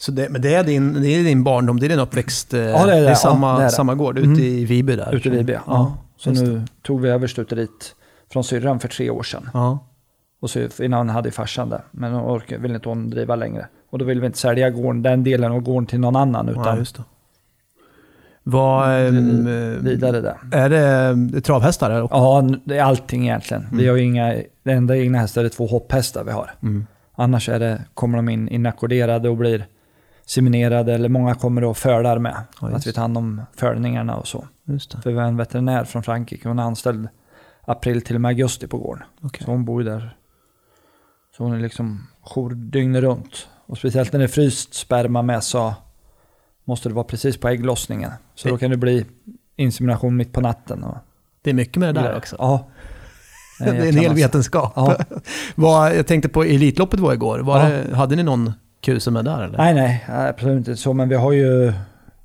Så det, men det är, din, det är din barndom, det är din uppväxt. eh, Ja, det är det. Ja, samma, det är det. samma gård ute Mm. i Viby där. Ute i Viby, ja. Ja, Så nu tog vi över stuteriet från syrran för tre år sedan. Ja. Och så innan hade farsan det. Men hon orkar, vill inte hon driva längre. Och då vill vi inte sälja gården, den delen av gården till någon annan. ja, Utan det. Vad, ehm, eh, vidare där. är det, det är travhästar? Eller? Ja, det är allting egentligen. Vi har ju inga, det enda egna hästar är två hopphästar vi har. Mm. Annars är det, kommer de in inackorderade och blir seminerade eller många kommer då fölar med. Ja, att vi tar hand om fölningarna och så. Just det. För vi har en veterinär från Frankrike, hon är anställd april till och med augusti på gården. Okej. Så hon bor ju där. Så hon är liksom jour dygnet runt. Och speciellt när det är fryst sperma med så måste det vara precis på ägglossningen. Så då kan det bli insemination mitt på natten. Och Det är mycket med det där också. Ja. Det är en hel vetenskap. Ja. Vad, jag tänkte på Elitloppet var igår. Var Ja. det, hade ni någon kusen med där eller? Nej, nej, absolut inte så. Men vi har ju,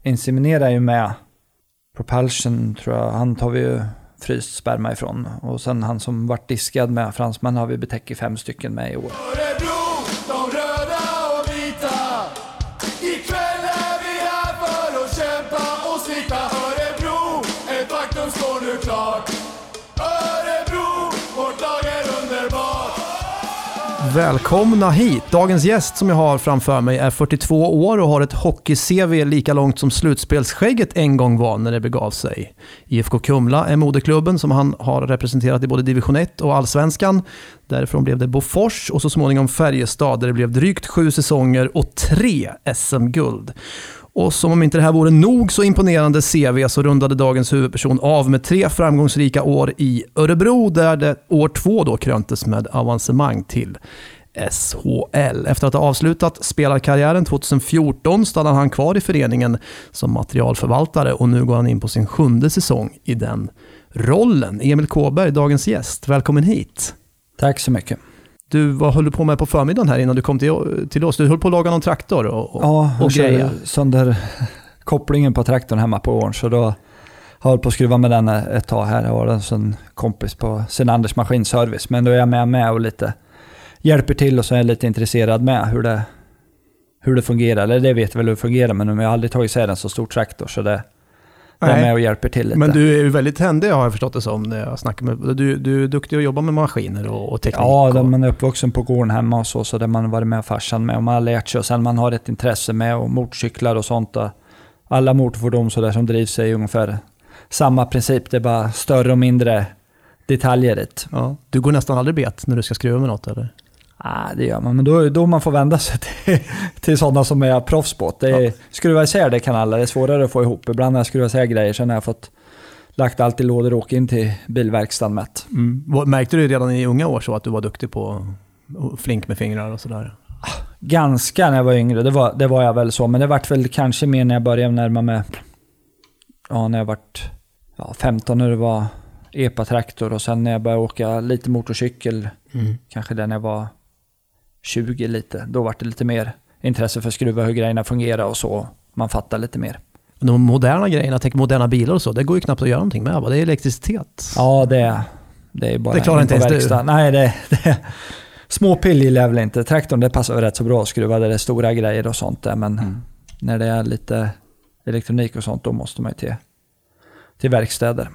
inseminerar ju med Propulsion tror jag, han tar vi ju fryst sperma ifrån. Och sen han som vart diskad med fransmän har vi betäckt fem stycken med i år. Välkomna hit! Dagens gäst som jag har framför mig är 42 år och har ett hockey-CV lika långt som slutspelsskägget en gång var när det begav sig. IFK Kumla är moderklubben som han har representerat i både division 1 och allsvenskan. Därifrån blev det Bofors och så småningom Färjestad där det blev drygt sju säsonger och tre SM-guld. Och som om inte det här vore nog så imponerande CV så rundade dagens huvudperson av med tre framgångsrika år i Örebro där det år två då kröntes med avancemang till SHL. Efter att ha avslutat spelarkarriären 2014 stannade han kvar i föreningen som materialförvaltare och nu går han in på sin sjunde säsong i den rollen. Emil Kåberg, dagens gäst. Välkommen hit. Tack så mycket. Du, vad höll du på med på förmiddagen här innan du kom till, till oss? Du höll på att laga någon traktor och, och, Ja, och greja. sönder kopplingen på traktorn hemma på åren. Så då har jag på att skruva med den ett tag här. Jag har en sån kompis på sin Anders Maskinservice. Men då är jag med, med och lite hjälper till och så är jag lite intresserad med hur det, hur det fungerar. Eller det vet jag väl hur det fungerar, men jag har aldrig tagit isär en så stor traktor. Så det jag är Nej. med och hjälper till lite. Men du är ju väldigt händig har jag förstått det som när jag snackar med du, du är duktig att jobba med maskiner och, och teknik. Ja, och, man är uppvuxen på gården hemma och så, så där man varit med farsan med och man har lärt sig och sen man har ett intresse med och motorcyklar och sånt. Och alla motorfordon så där som drivs är ungefär samma princip, det är bara större och mindre detaljer i ja. Du går nästan aldrig bet när du ska skruva med något eller? Ah, det gör man, men då, då man får vända sig till, till sådana som är proffs på det. är, Skruva isär det kan alla, det är svårare att få ihop. Ibland när jag skruvar isär grejer så har jag fått lagt allt i lådor och åkt in till bilverkstaden det. Vad- Märkte du redan i unga år så att du var duktig på flink med fingrar och sådär? Ganska när jag var yngre, det var, det var jag väl så. Men det vart väl kanske mer när jag började närma mig, ja när jag vart ja, 15 när det var epa-traktor och sen när jag började åka lite motorcykel, kanske där när jag var 20 lite, då vart det lite mer intresse för att skruva hur grejerna fungerar och så. Man fattar lite mer. De moderna grejerna, tänk moderna bilar och så, det går ju knappt att göra någonting med va? Det är elektricitet. Ja, det, det är bara Det klarar in inte ens du. Nej, det, det, små pill gillar jag väl inte. Traktorn det passar rätt så bra att skruva där det är stora grejer och sånt där. Men Mm. när det är lite elektronik och sånt, då måste man ju till, till verkstäder.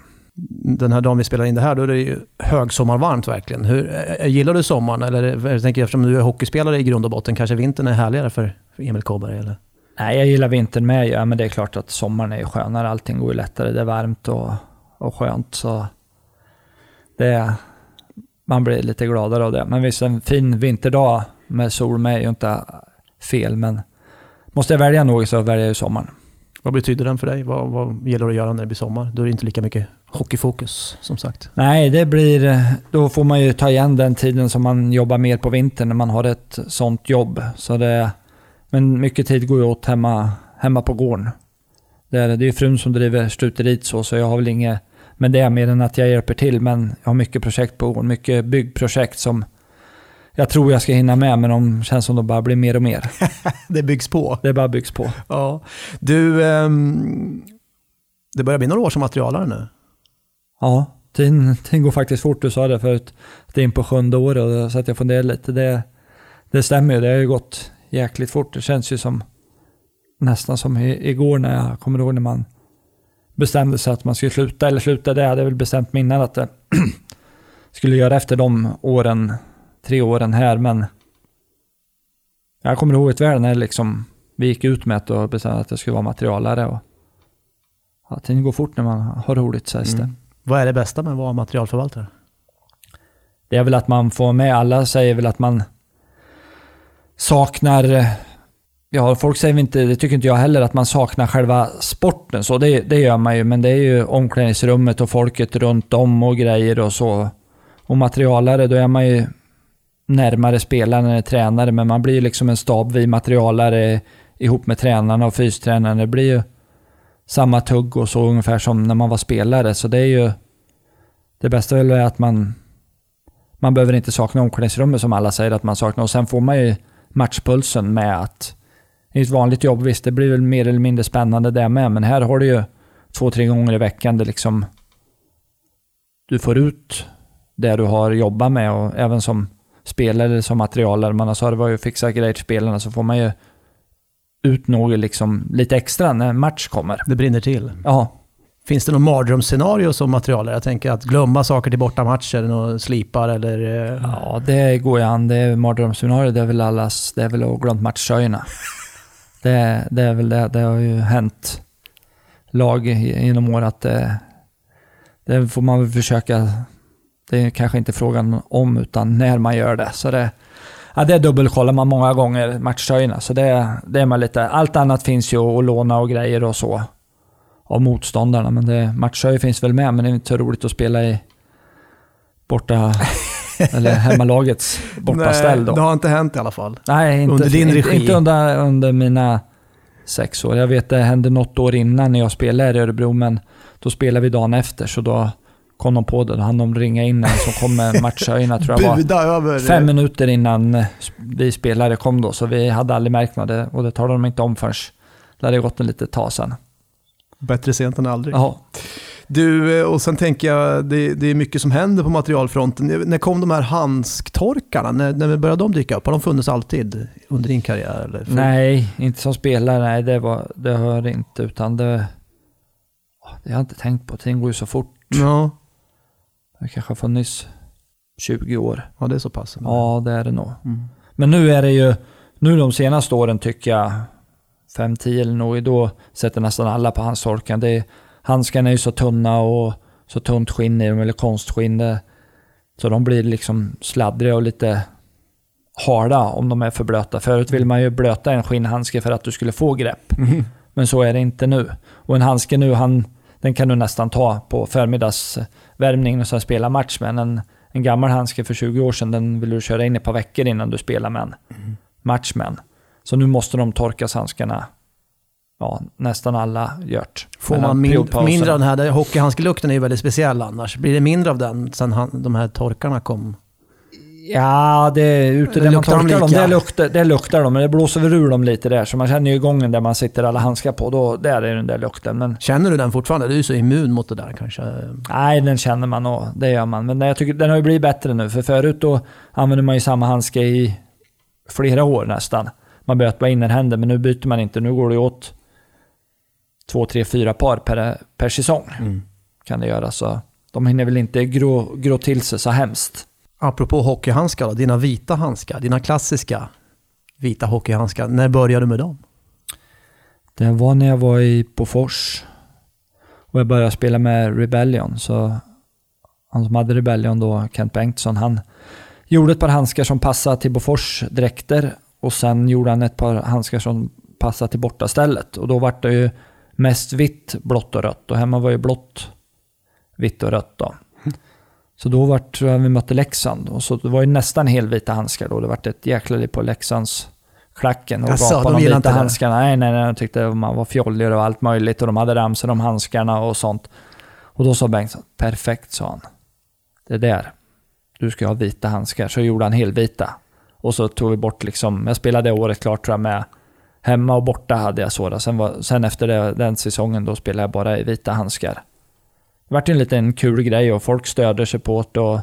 Den här dagen vi spelar in det här, då är det ju högsommarvarmt verkligen. Hur, eh, gillar du sommaren? Eller jag tänker eftersom du är hockeyspelare i grund och botten, kanske vintern är härligare för, för Emil Kåberg? Eller? Nej, jag gillar vintern med ja, men det är klart att sommaren är skönare. Allting går ju lättare. Det är varmt och, och skönt. Så det, man blir lite gladare av det. Men visst, en fin vinterdag med sol med är ju inte fel. Men måste jag välja något så väljer jag ju sommaren. Vad betyder den för dig? Vad, vad gäller att göra när det blir sommar? Då är det inte lika mycket hockeyfokus, som sagt. Nej, det blir... Då får man ju ta igen den tiden som man jobbar mer på vintern när man har ett sånt jobb. Så det, men mycket tid går ju åt hemma, hemma på gården. Det är, det är frun som driver stuteriet så, så jag har väl inget med det mer än att jag hjälper till. Men jag har mycket projekt på gården. Mycket byggprojekt som jag tror jag ska hinna med, men de känns som de bara blir mer och mer. Det byggs på. Det bara byggs på. Ja. Du, ehm, det börjar bli några år som materialare nu. Ja, tiden, tiden går faktiskt fort. Du sa det förut, att det är in på sjunde året, så att jag funderar lite. Det, det stämmer ju, det har ju gått jäkligt fort. Det känns ju som nästan som igår när jag kommer ihåg när man bestämde sig att man skulle sluta, eller sluta, det hade jag väl bestämt mig innan att det skulle göra efter de åren, tre åren här, men jag kommer ihåg ett väl när liksom vi gick ut med det och bestämde att jag skulle vara materialare. Och, ja, tiden går fort när man har roligt sägs det. Vad är det bästa med att vara materialförvaltare? Det är väl att man får med, alla säger väl att man saknar, eh, ja folk säger inte, det tycker inte jag heller, att man saknar själva sporten. Så det, det gör man ju, men det är ju omklädningsrummet och folket runt om och grejer och så. Och materialare, då är man ju närmare spelaren än tränare, men man blir ju liksom en stab vid materialare eh, ihop med tränarna och fystränarna, Det blir ju samma tugg och så ungefär som när man var spelare. Så det är ju... Det bästa är väl att man... Man behöver inte sakna omklädningsrummet som alla säger att man saknar. Och sen får man ju matchpulsen med att... I ett vanligt jobb, visst, det blir väl mer eller mindre spännande det med, men här har du ju två, tre gånger i veckan det liksom... Du får ut det du har jobbat med och även som spelare som materialare, man har servat och fixat grejer till spelarna, så får man ju ut något liksom lite extra när match kommer. Det brinner till. Ja, Finns det något mardrömsscenario som materialare? Jag tänker att glömma saker till bortamatcher, och slipar eller... eh, ja det går ju an. Det är mardrömsscenario, det är väl allas, det är väl att glömt matchtröjorna. Det, det är väl det, det har ju hänt lag genom år att det, det får man väl försöka, det är kanske inte frågan om utan när man gör det. Så det, ja, det dubbelkollar man många gånger, matchtröjorna. Så det, det är man lite, allt annat finns ju att låna och grejer och så av motståndarna. Men det, matchtröjor finns väl med, men det är inte så roligt att spela i borta, eller hemmalagets bortaställ då. Det har inte hänt i alla fall. Nej, inte, Under din regi? Inte under, under mina sex år. Jag vet det hände något år innan när jag spelade i Örebro, men då spelade vi dagen efter, så då kom de på det. Då hann de ringa in en som kom med matchtröjorna, tror jag var. Över... Fem minuter innan eh, vi spelare kom då, så vi hade aldrig märkt något. Det- Och det talade de inte om förrän det hade gått en litet tag sen. Bättre sent än aldrig. Jaha. Du, eh, och sen tänker jag, det, det är mycket som händer på materialfronten. När kom de här handsktorkarna? När, när började de dyka upp? Har de funnits alltid under din karriär? Eller? Nej, inte som spelare. Nej, det, var, det hör inte. Utan det... Det har jag inte tänkt på. Tiden går ju så fort. Ja, Det kanske har funnits 20 år. ja, det är så pass. Ja, det är det nog. Mm. Men nu är det ju... Nu de senaste åren tycker jag, 5-10 eller nog, då sätter nästan alla på handtorken. Det handskarna är ju så tunna och så tunt skinn i dem, eller konstskinn. Det, så de blir liksom sladdriga och lite harda om de är för blöta. Förut vill man ju blöta en skinnhandske för att du skulle få grepp. Mm. Men så är det inte nu. Och en handske nu, han, den kan du nästan ta på förmiddagsvärmning och sen spela match med. En, en gammal handske för 20 år sedan, den vill du köra in ett par veckor innan du spelar med en match med en. Så nu måste de torkas handskarna. Ja, nästan alla gjort. Får man min, mindre av den här, hockeyhandskelukten är ju väldigt speciell annars. Blir det mindre av den sen han, de här torkarna kom? Ja, det är ute där man luktar de torkar dem. Det luktar, det luktar de, men det blåser väl ur dem lite där. Så man känner ju gången där man sitter alla handskar på. Då, där är den där lukten. Men Känner du den fortfarande? Du är ju så immun mot det där kanske. nej, den känner man och det gör man. Men jag tycker den har ju blivit bättre nu. För förut då använde man ju samma handske i flera år nästan. Man böt bara innerhänder, men nu byter man inte. Nu går det åt två, tre, fyra par per, per säsong. Kan det göra. Så de hinner väl inte grå, grå till sig så hemskt. Apropå hockeyhandskar då, dina vita handskar, dina klassiska vita hockeyhandskar. När började du med dem? Det var när jag var i Bofors och jag började spela med Rebellion. Så han som hade Rebellion då, Kent Bengtsson, han gjorde ett par handskar som passade till Bofors dräkter och sen gjorde han ett par handskar som passade till bortastället. Och då var det ju mest vitt, blått och rött och hemma var ju blått, vitt och rött då. Så då var det, tror jag vi mötte Leksand och så det var ju nästan helvita handskar då. Det var ett jäkla liv på Leksands klacken och Jaså, gapade de om vita inte handskarna. Nej, nej, nej, de tyckte man var fjollig och allt möjligt och de hade ramsor om handskarna och sånt. Och då sa Bengtsson, perfekt sa han. Det där, du ska ha vita handskar. Så gjorde han helvita. Och så tog vi bort liksom, jag spelade året klart tror jag med hemma och borta hade jag sådana. Sen, var, sen efter det, den säsongen då spelade jag bara i vita handskar. Det vart en liten kul grej och folk sig på det och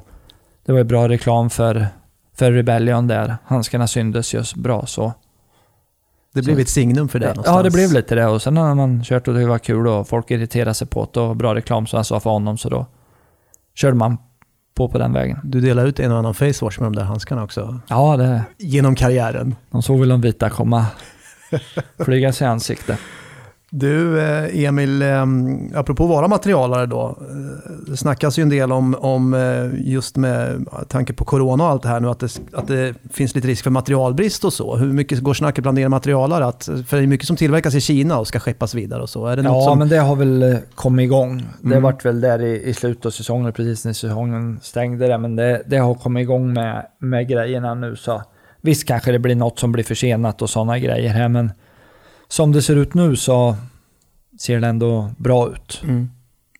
det var ju bra reklam för, för Rebellion där. Handskarna syndes just bra så. Det blev Så- ett signum för dig någonstans. Ja, det blev lite det. Och sen när man kört och det var kul och folk irriterade sig på det och bra reklam som jag sa för honom, så då körde man på på den vägen. Du delade ut en och annan facewash med de där handskarna också. Ja, det, Genom karriären. de såg väl de vita komma flygas i ansiktet. Du, eh, Emil, eh, apropå vara materialare då. eh, Det snackas ju en del om, om eh, just med tanke på corona och allt det här nu, att det, att det finns lite risk för materialbrist och så. Hur mycket går snacket bland er materialare? Att, för det är mycket som tillverkas i Kina och ska skeppas vidare och så. Är det Ja, som... men det har väl kommit igång. Det Mm. vart väl där i, i slutet av säsongen, precis när säsongen stängde det. Men det, det har kommit igång med, med grejerna nu. Så visst kanske det blir något som blir försenat och sådana grejer här, men som det ser ut nu så ser det ändå bra ut. Mm.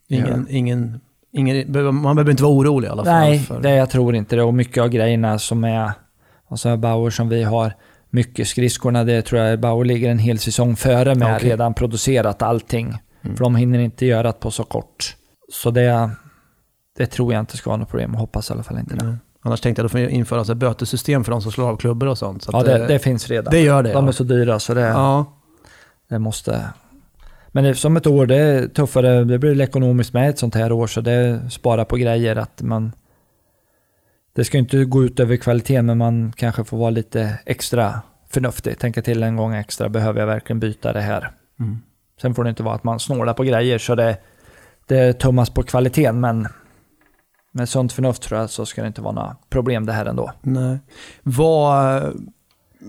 Ingen, ingen, ingen, man behöver inte vara orolig i alla fall. Nej, för- det, jag tror inte det. Och mycket av grejerna som är, alltså Bauer som vi har, mycket skridskorna, det tror jag Bauer ligger en hel säsong före med, Okej. redan producerat allting. För de hinner inte göra det på så kort. Så det, det tror jag inte ska vara något problem, hoppas i alla fall inte det. Nej. Annars tänkte jag att de får införa så här bötessystem för de som slår av klubbor och sånt. Så Ja, det, eh, det finns redan. det gör det. de ja. är så dyra så det, Ja, det måste... Men som ett år, det är tuffare, det blir ekonomiskt med ett sånt här år, så det sparar på grejer att man... Det ska inte gå ut över kvaliteten, men man kanske får vara lite extra förnuftig. Tänka till en gång extra, behöver jag verkligen byta det här? Mm. Sen får det inte vara att man snålar på grejer så det, det tummas på kvaliteten, men med sunt förnuft tror jag så ska det inte vara några problem det här ändå. nej. Vad,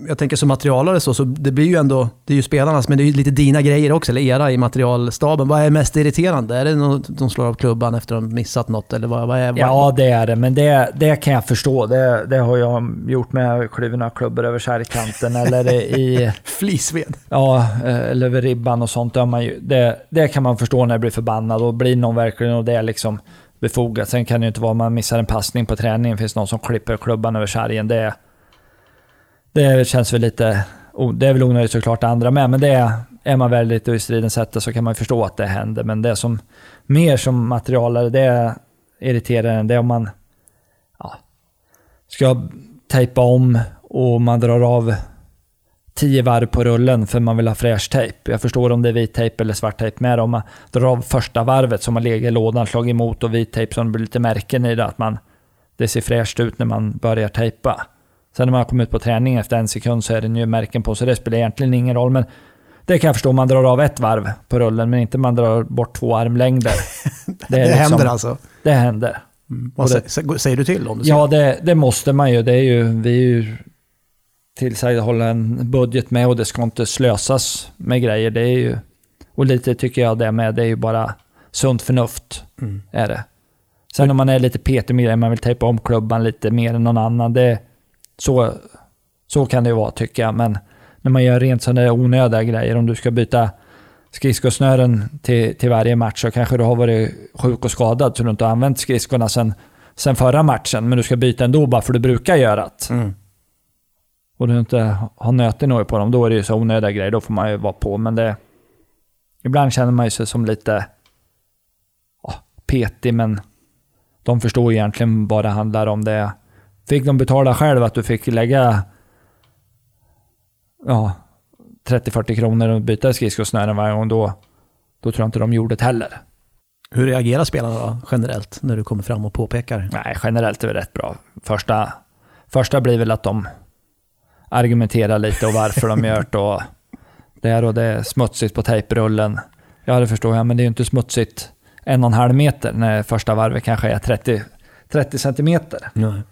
jag tänker som materialare så, så det blir ju ändå, det är ju spelarnas, men det är ju lite dina grejer också, eller era i materialstaben. Vad är mest irriterande? Är det något de slår av klubban efter att de missat något? Eller vad, vad är, vad, Ja, det är det, men det, det kan jag förstå. Det, det har jag gjort med kluvna klubbor över kärrkanten eller i, Flisved. ja, eh, eller över ribban och sånt. Ju, det, det kan man förstå när det blir förbannad och blir någon verkligen och det är liksom befogat. Sen kan det ju inte vara om man missar en passning på träningen, finns någon som klipper klubban över sargen. Det, det känns väl lite, oh, det är väl onödigt såklart det andra med, men det är, är man väl lite i stridens sätter så kan man ju förstå att det händer. Men det som mer som materialare, det är irriterande, det är om man ja, ska tejpa om och man drar av tio varv på rullen för man vill ha fräsch tejp. Jag förstår om det är vit tejp eller svart tejp med. Om man drar av första varvet som har legat i lådan, slagit emot och vit tejp så det blir lite märken i det, att man, det ser fräscht ut när man börjar tejpa. Sen när man kommer ut på träning efter en sekund så är det ju märken på, så det spelar egentligen ingen roll. Men det kan jag förstå man drar av ett varv på rullen, men inte man drar bort två armlängder. Det, är liksom- händer alltså. Det händer. Vad Och det- sä- sä- säger du till om du ser? Ja, det, det måste man ju. Det är ju, vi är ju tillsagda att hålla en budget med och det ska inte slösas med grejer. Det är ju, och lite tycker jag det med, det är ju bara sunt förnuft. Mm. Är det. Sen om man är lite petig med grejer, man vill tejpa om klubban lite mer än någon annan, det, så, så kan det ju vara tycker jag. Men när man gör rent sådana onödiga grejer, om du ska byta skridskosnören till, till varje match så kanske du har varit sjuk och skadad så du inte har använt skridskorna sen, sen förra matchen, men du ska byta ändå bara för du brukar göra det. Mm. Och du inte har nöten något på dem, då är det ju så onödiga grejer, då får man ju vara på. Men det... Ibland känner man ju sig som lite ja, petig, men de förstår egentligen vad det handlar om. Det Fick de betala själv att du fick lägga ja, 30-40 kronor och byta skridskosnören varje gång, då, då tror jag inte de gjorde det heller. Hur reagerar spelarna då, generellt, när du kommer fram och påpekar? Nej, generellt är det rätt bra. Första, första blir väl att de argumenterar lite och varför de gör det och det är, och det är smutsigt på tejprullen. Ja, det förstår jag, men det är ju inte smutsigt en och en halv meter när första varvet kanske är 30, 30 centimeter. Nej.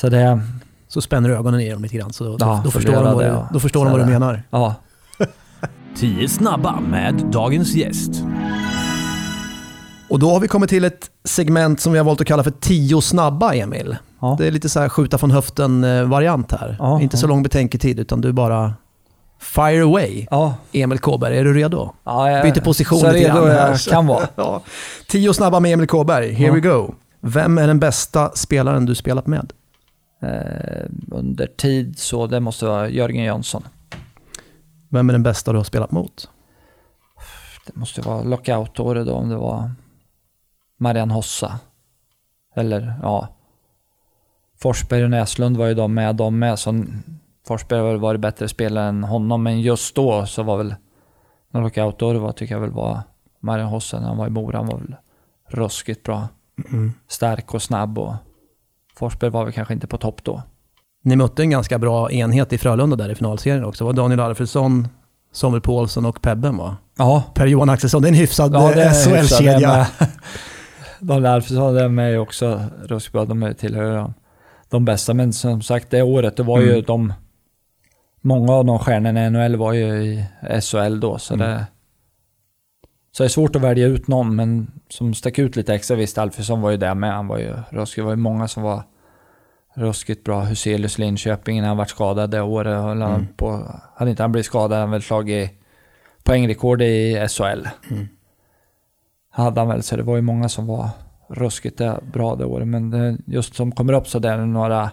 Så det, Så spänner du ögonen i dem lite grann, så då, Ja, då, förstår, de vad det, du, då förstår Så de vad du menar. ja. 10 snabba med dagens gäst. Och då har vi kommit till ett segment som vi har valt att kalla för 10 snabba, Emil. Ja. Det är lite så här skjuta från höften-variant här. Ja, Inte så lång betänketid, utan du bara fire away. Ja, Emil Kåberg, är du redo? ja jag, Byter position så lite redo grann här. jag kan vara. Ja. Tio snabba med Emil Kåberg, here Ja. we go. Vem är den bästa spelaren du spelat med? Eh, under tid så det måste vara Jörgen Jönsson. Vem är den bästa du har spelat mot? Det måste vara lockout-året då om det var Marianne Hossa. Eller ja, Forsberg och Näslund var ju de med, de med. Så Forsberg har väl varit bättre spelare än honom, men just då så var väl när lockout då det var, tycker jag väl var Marian Hossen, han var i Mora, han var väl ruskigt bra. Mm. Stark och snabb och Forsberg var väl kanske inte på topp då. Ni mötte en ganska bra enhet i Frölunda där i finalserien också. Det var Daniel Alfredsson, Samuel Paulsson och Pebben va? Ja, Per-Johan Axelsson, det är en hyfsad Ja, eh, SHL-kedja. med. Daniel Alfredsson är med också ruskigt bra. De är- tillhör de, de bästa. Men som sagt, det året, det var ju Mm. de... Många av de stjärnorna i NHL var ju i SHL då, så Mm. det... Så det är svårt att välja ut någon, men som stack ut lite extra. Visst, Alfredsson var ju där med. Han var ju ruskigt. Det var ju många som var ruskigt bra. Huselius Linköping när han vart skadad det året. höll han Mm. På, hade inte han blivit skadad hade han väl slagit poängrekord i SHL Mm. hade han väl, så det var ju många som var ruskigt bra det året. Men det, just som kommer upp så där några,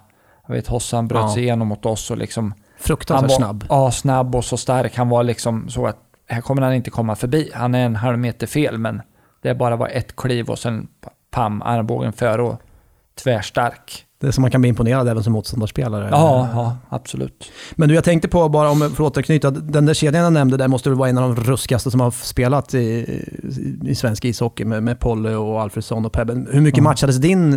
jag vet Hossan bröt Ja. sig igenom mot oss och liksom... Fruktansvärt var, snabb. Ja, snabb och så stark. Han var liksom så att här kommer han inte komma förbi. Han är en halv meter fel, men det bara var ett kliv och sen pam, armbågen före och tvärstark. Det som man kan bli imponerad även som motståndarspelare. Ja, ja, absolut. Men du, jag tänkte på, bara om för att återknyta, den där kedjan jag nämnde där måste väl vara en av de ruskigaste som har spelat i, i, i svensk ishockey med, med Polle och Alfredsson och Pebben. Hur mycket Ja. matchades din,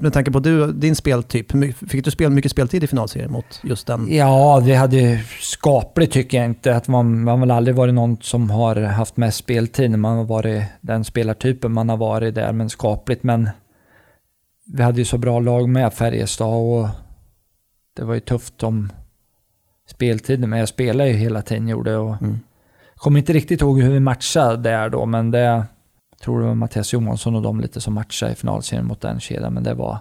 med tanke på du, din speltyp, fick du spela mycket speltid i finalserien mot just den? Ja, det hade skapligt tycker jag inte. Att man, man har väl aldrig varit någon som har haft mest speltid när man har varit den spelartypen man har varit där, men skapligt. Men vi hade ju så bra lag med Färjestad och det var ju tufft om speltiden, men jag spelade ju hela tiden gjorde och Mm. kommer inte riktigt ihåg hur vi matchade där då, men det tror det var Mattias Johansson och de lite som matchade i finalserien mot den kedjan, men det var,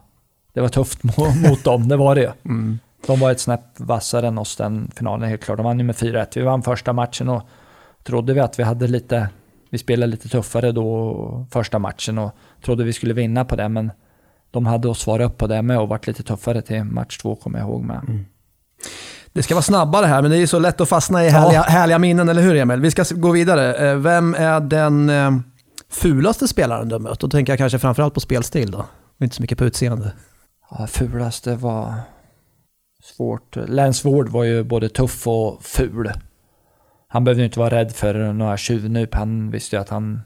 det var tufft mot, dem, det var det. Mm. De var ett snäpp vassare än oss den finalen, helt klart. De vann ju med 4-1. Vi vann första matchen och trodde vi att vi hade lite, vi spelade lite tuffare då första matchen och trodde vi skulle vinna på det, men de hade oss svara upp på det med och varit lite tuffare till match två, kommer jag ihåg med. Det ska vara snabbare här, men det är ju så lätt att fastna i härliga, härliga minnen, eller hur Emil? Vi ska gå vidare. Eh, Vem är den eh, fulaste spelaren du har mött? Då tänker jag kanske framförallt på spelstil då. Inte så mycket på utseende. Ja, fulaste var svårt. Lance Ward var ju både tuff och ful. Han behövde ju inte vara rädd för några tjuvnyp. Han visste ju att han...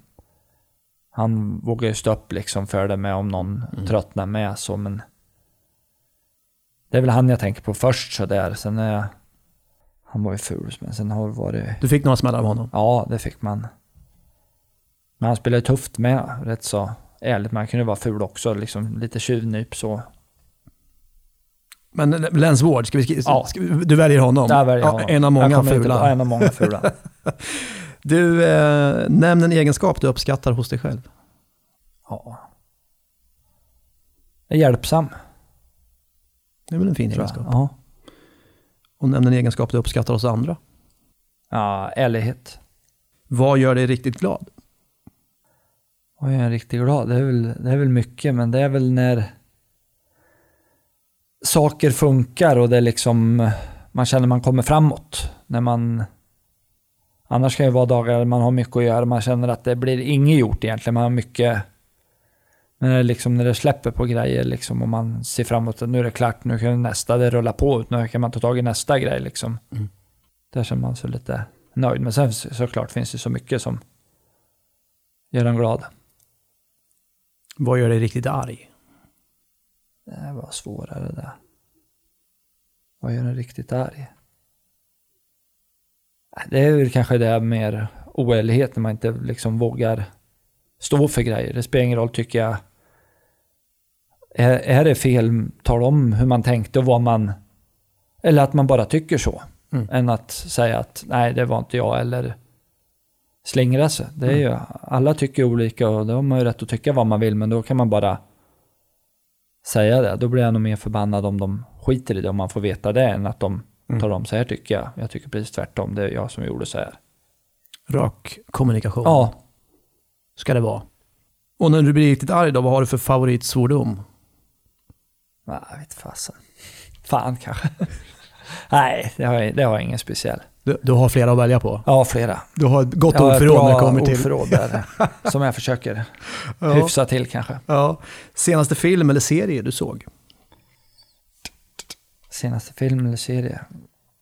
Han vågade ju stå upp liksom för det med om någon tröttnar med så, men... Det är väl han jag tänker på först så där. Sen är jag... Han var ju ful, men sen har det varit... Du fick några smällar av honom. Ja, det fick man. Men han spelade tufft med, rätt så ärligt. Man kunde vara ful också, liksom lite tjuvnyp så. Men Ward, ska vi, ska, Ja. ska, du väljer honom? Där väljer jag Ja, honom. En av Jag många inte- fula. ja, En av många fula. Du, eh, nämn en egenskap du uppskattar hos dig själv. ja. Jag är hjälpsam. Det är väl en fin egenskap. Ja. Och nämn en egenskap du uppskattar hos andra. ja, ärlighet. Vad gör dig riktigt glad? Och jag är riktigt glad. Det är, väl, det är väl mycket, men det är väl när saker funkar och det är liksom man känner man kommer framåt. När man Annars kan det vara dagar där man har mycket att göra. Man känner att det blir inget gjort egentligen. Man har mycket men det liksom när det släpper på grejer liksom och man ser framåt att nu är det klart, nu kan nästa det rulla på nu kan man ta tag i nästa grej liksom. Mm. Där känner man sig lite nöjd. Men sen så- såklart finns det så mycket som gör en glad. Vad gör dig riktigt arg? Det var svårare det. Vad gör en riktigt arg? Det är väl kanske det här mer oärlighet när man inte liksom vågar stå för grejer. Det spelar ingen roll tycker jag. Är, är det fel, tala om hur man tänkte och vad man... Eller att man bara tycker så. Mm. Än att säga att nej, det var inte jag eller slingra sig. Det är ju, alla tycker olika och då har man ju rätt att tycka vad man vill men då kan man bara säga det. Då blir jag nog mer förbannad om de skiter i det om man får veta det än att de Mm. tar om så här tycker jag. Jag tycker precis tvärtom. Det är jag som gjorde så här. Rak kommunikation Ja, ska det vara. Och när du blir riktigt arg då, vad har du för favoritsvordom? Nej, jag vet fasen. Fan kanske. Nej, det har, jag, det har jag ingen speciell. Du, du har flera att välja på. Ja, flera. Du har ett gott ordförråd när det kommer till... ordförråd där. som jag försöker Ja. hyfsa till kanske. Ja. Senaste film eller serie du såg? Senaste film eller serie?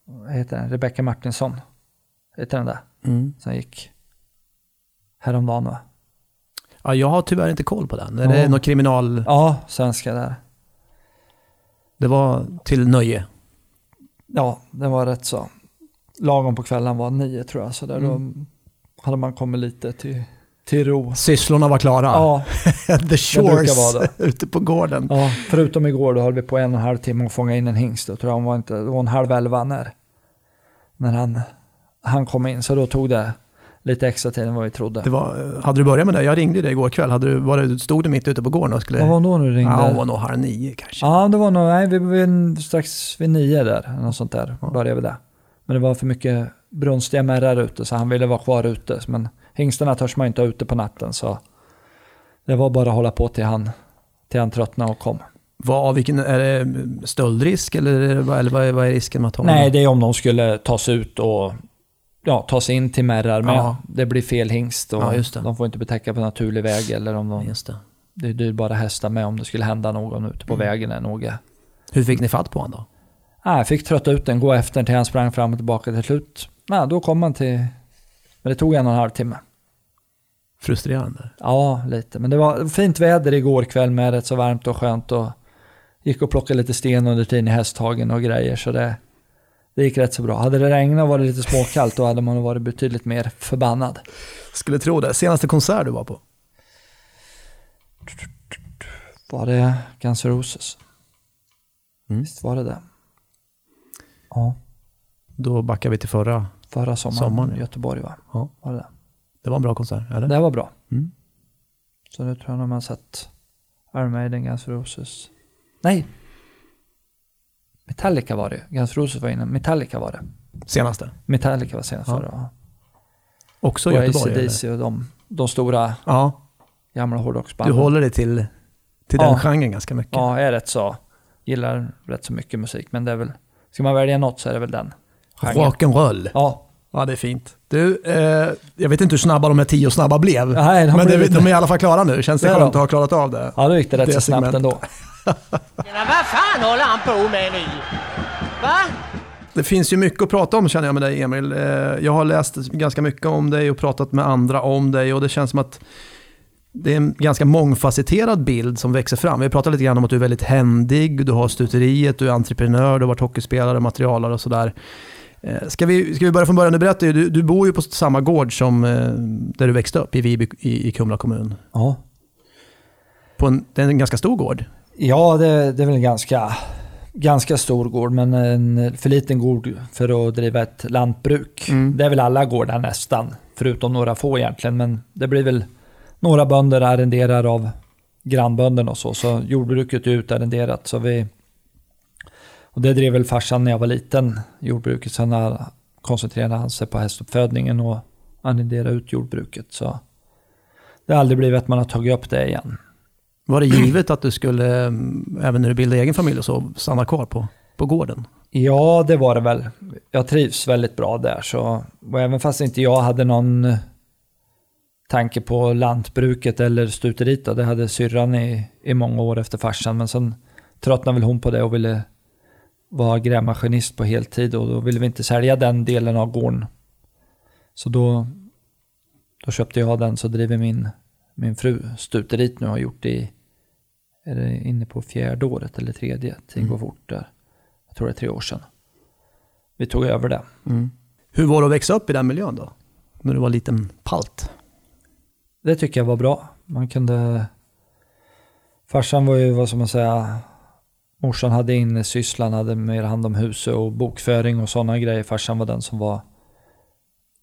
vad heter den? Rebecca Martinsson. Heter den där? Mm. Som gick häromdagen va? Ja, jag har tyvärr inte koll på den. Är Ja. det något kriminal... Ja, svenska där. Det var till nöje. Ja, den var rätt så. Lagom på kvällen var nio tror jag, så där Mm. då hade man kommit lite till, till ro. Sysslorna var klara. Ja, The shores ute på gården. ja, förutom igår då höll vi på en och en halv timme att fånga in en hingst. Då tror jag hon var inte, det var en halv elva när, när han, han kom in, så då tog det lite extra tid än vad vi trodde. Det var, hade du börjat med det? Jag ringde dig igår kväll. Hade du, var du, stod du mitt ute på gården och skulle... Vad var då när du ringde? Ja, det var nog halv nio kanske. Ja, det var nog, nej, vi var strax vid nio där, något sånt där, Ja. började vi där. Men det var för mycket brunstiga märrar ute, så han ville vara kvar ute. Men hingstarna törs man inte ha ute på natten, så det var bara att hålla på till han, till han tröttnade och kom. Vad, vilken, är det stöldrisk eller, eller vad, är, vad är risken med att ha Nej, det är om de skulle tas ut och ja, ta sig in till märrar, men Ja. det blir fel hingst och Ja, de får inte betäcka på naturlig väg eller om de, det. det är dyrbara hästar med om det skulle hända någon ute på Mm. vägen eller något. Hur fick ni fatt på honom då? Jag fick trötta ut den, gå efter den till han sprang fram och tillbaka till slut. Nej, då kom han till... Men det tog en och en halv timme. Frustrerande. Ja, lite. Men det var fint väder igår kväll med rätt så varmt och skönt och gick och plockade lite sten under tiden i hästhagen och grejer så det, det gick rätt så bra. Hade det regnat och varit lite småkallt då hade man varit betydligt mer förbannad. Skulle tro det. Senaste konsert du var på? Var det Guns N' Roses? Mm. Visst var det det? Ja, Då backar vi till förra. Förra sommaren, Sommaren, i ja. Göteborg va? Ja. Var det det? Det var en bra konsert, eller? Det var bra. Mm. Så nu tror jag de har sett Iron Maiden, Guns Roses. Nej! Metallica var det Guns N' Roses var inne. Metallica var det. Senaste. Metallica var senast Ja. förra. Ja. Också Och Göteborg? AC/DC och de, de stora Ja, gamla du hårdrocksbanden. håller dig till, till Ja. den genren ganska mycket. Ja, jag är rätt så. Gillar rätt så mycket musik, men det är väl... Ska man välja något så är det väl den. Rock'n'roll. Ja. Ja, det är fint. Du, eh, jag vet inte hur snabba de här tio snabba blev. Nej, de men det, blivit- de är i alla fall klara nu. Känns det Det skönt att ha klarat av det? Ja, då gick det rätt Det så snabbt ändå. Vad fan håller han på med nu? Va? Det finns ju mycket att prata om känner jag med dig Emil. Eh, Jag har läst ganska mycket om dig och pratat med andra om dig och det känns som att det är en ganska mångfacetterad bild som växer fram. Vi pratat lite grann om att du är väldigt händig, du har stuteriet, du är entreprenör, du har varit hockeyspelare, materialare och sådär. Eh, Ska vi, ska vi börja från början? Du berättar ju, du, du bor ju på samma gård som eh, där du växte upp i Viby i, i Kumla kommun. Ja. På en, det är en ganska stor gård. Ja, det, det är väl en ganska, ganska stor gård, men en för liten gård för att driva ett lantbruk. Mm. Det är väl alla gårdar nästan, förutom några få egentligen, men det blir väl några bönder arrenderar av grannbönderna och så, så jordbruket är utarrenderat. Så vi, och det drev väl farsan när jag var liten, jordbruket. Sen koncentrerade han sig på hästuppfödningen och arrenderade ut jordbruket. Så det har aldrig blivit att man har tagit upp det igen. Var det givet att du skulle, eh, även när du bildade egen familj och så, stanna kvar på, på gården? Ja, det var det väl. Jag trivs väldigt bra där. Så, och även fast inte jag hade någon tanke på lantbruket eller stuteriet, det hade syrran i, i många år efter farsan. Men sen tröttnade väl hon på det och ville vara grävmaskinist på heltid och då ville vi inte sälja den delen av gården. Så då, då köpte jag den så driver min, min fru stuteriet nu och har gjort det i, är det inne på fjärde året eller tredje, tiden går fort där jag tror det är tre år sedan. Vi tog över det. Hur var det att växa upp i den miljön då? När du var liten palt? Det tycker jag var bra. Man kunde... Farsan var ju, vad ska man säga, morsan hade innesysslan, hade mer hand om huset och bokföring och sådana grejer. Farsan var den som var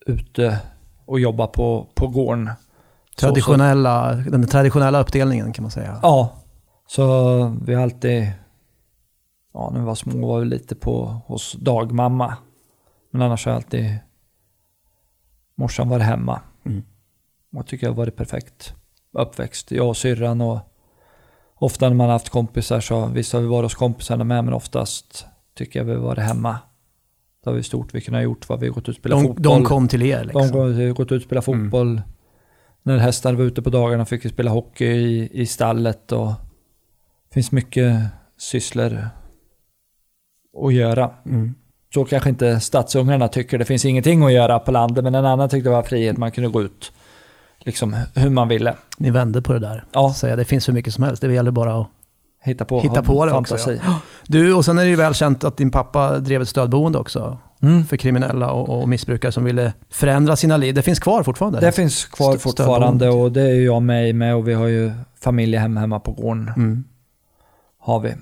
ute och jobbade på, på gården. Så- Traditionella, den traditionella uppdelningen kan man säga. Ja, så vi har alltid, ja när vi var små var vi lite på hos dagmamma. Men annars har jag alltid morsan varit hemma. Mm. Och jag tycker jag har varit perfekt uppväxt. Jag och syrran och ofta när man har haft kompisar så, visst har vi varit hos kompisarna med, men oftast tycker jag vi har varit hemma. Det har vi stort vi kunnat gjort vad vi har gått ut och spelat De, fotboll. de kom till er liksom. De har gått ut och spelat Mm. fotboll. När hästar var ute på dagarna fick vi spela hockey i, i stallet och det finns mycket sysslor att göra. Mm. så kanske inte stadsungarna tycker. Det finns ingenting att göra på landet, men en annan tyckte det var frihet. Man kunde gå ut liksom hur man ville. Ni vände på det där. Ja. Säga, det finns hur mycket som helst, det gäller bara att Hitta på, hitta på det också. Ja. Du, och sen är det ju väl känt att din pappa drev ett stödboende också Mm. för kriminella och, och missbrukare som ville förändra sina liv. Det finns kvar fortfarande? Det finns kvar St- fortfarande och det är jag med med och vi har ju familjehem hemma på gården. Mm. Har vi.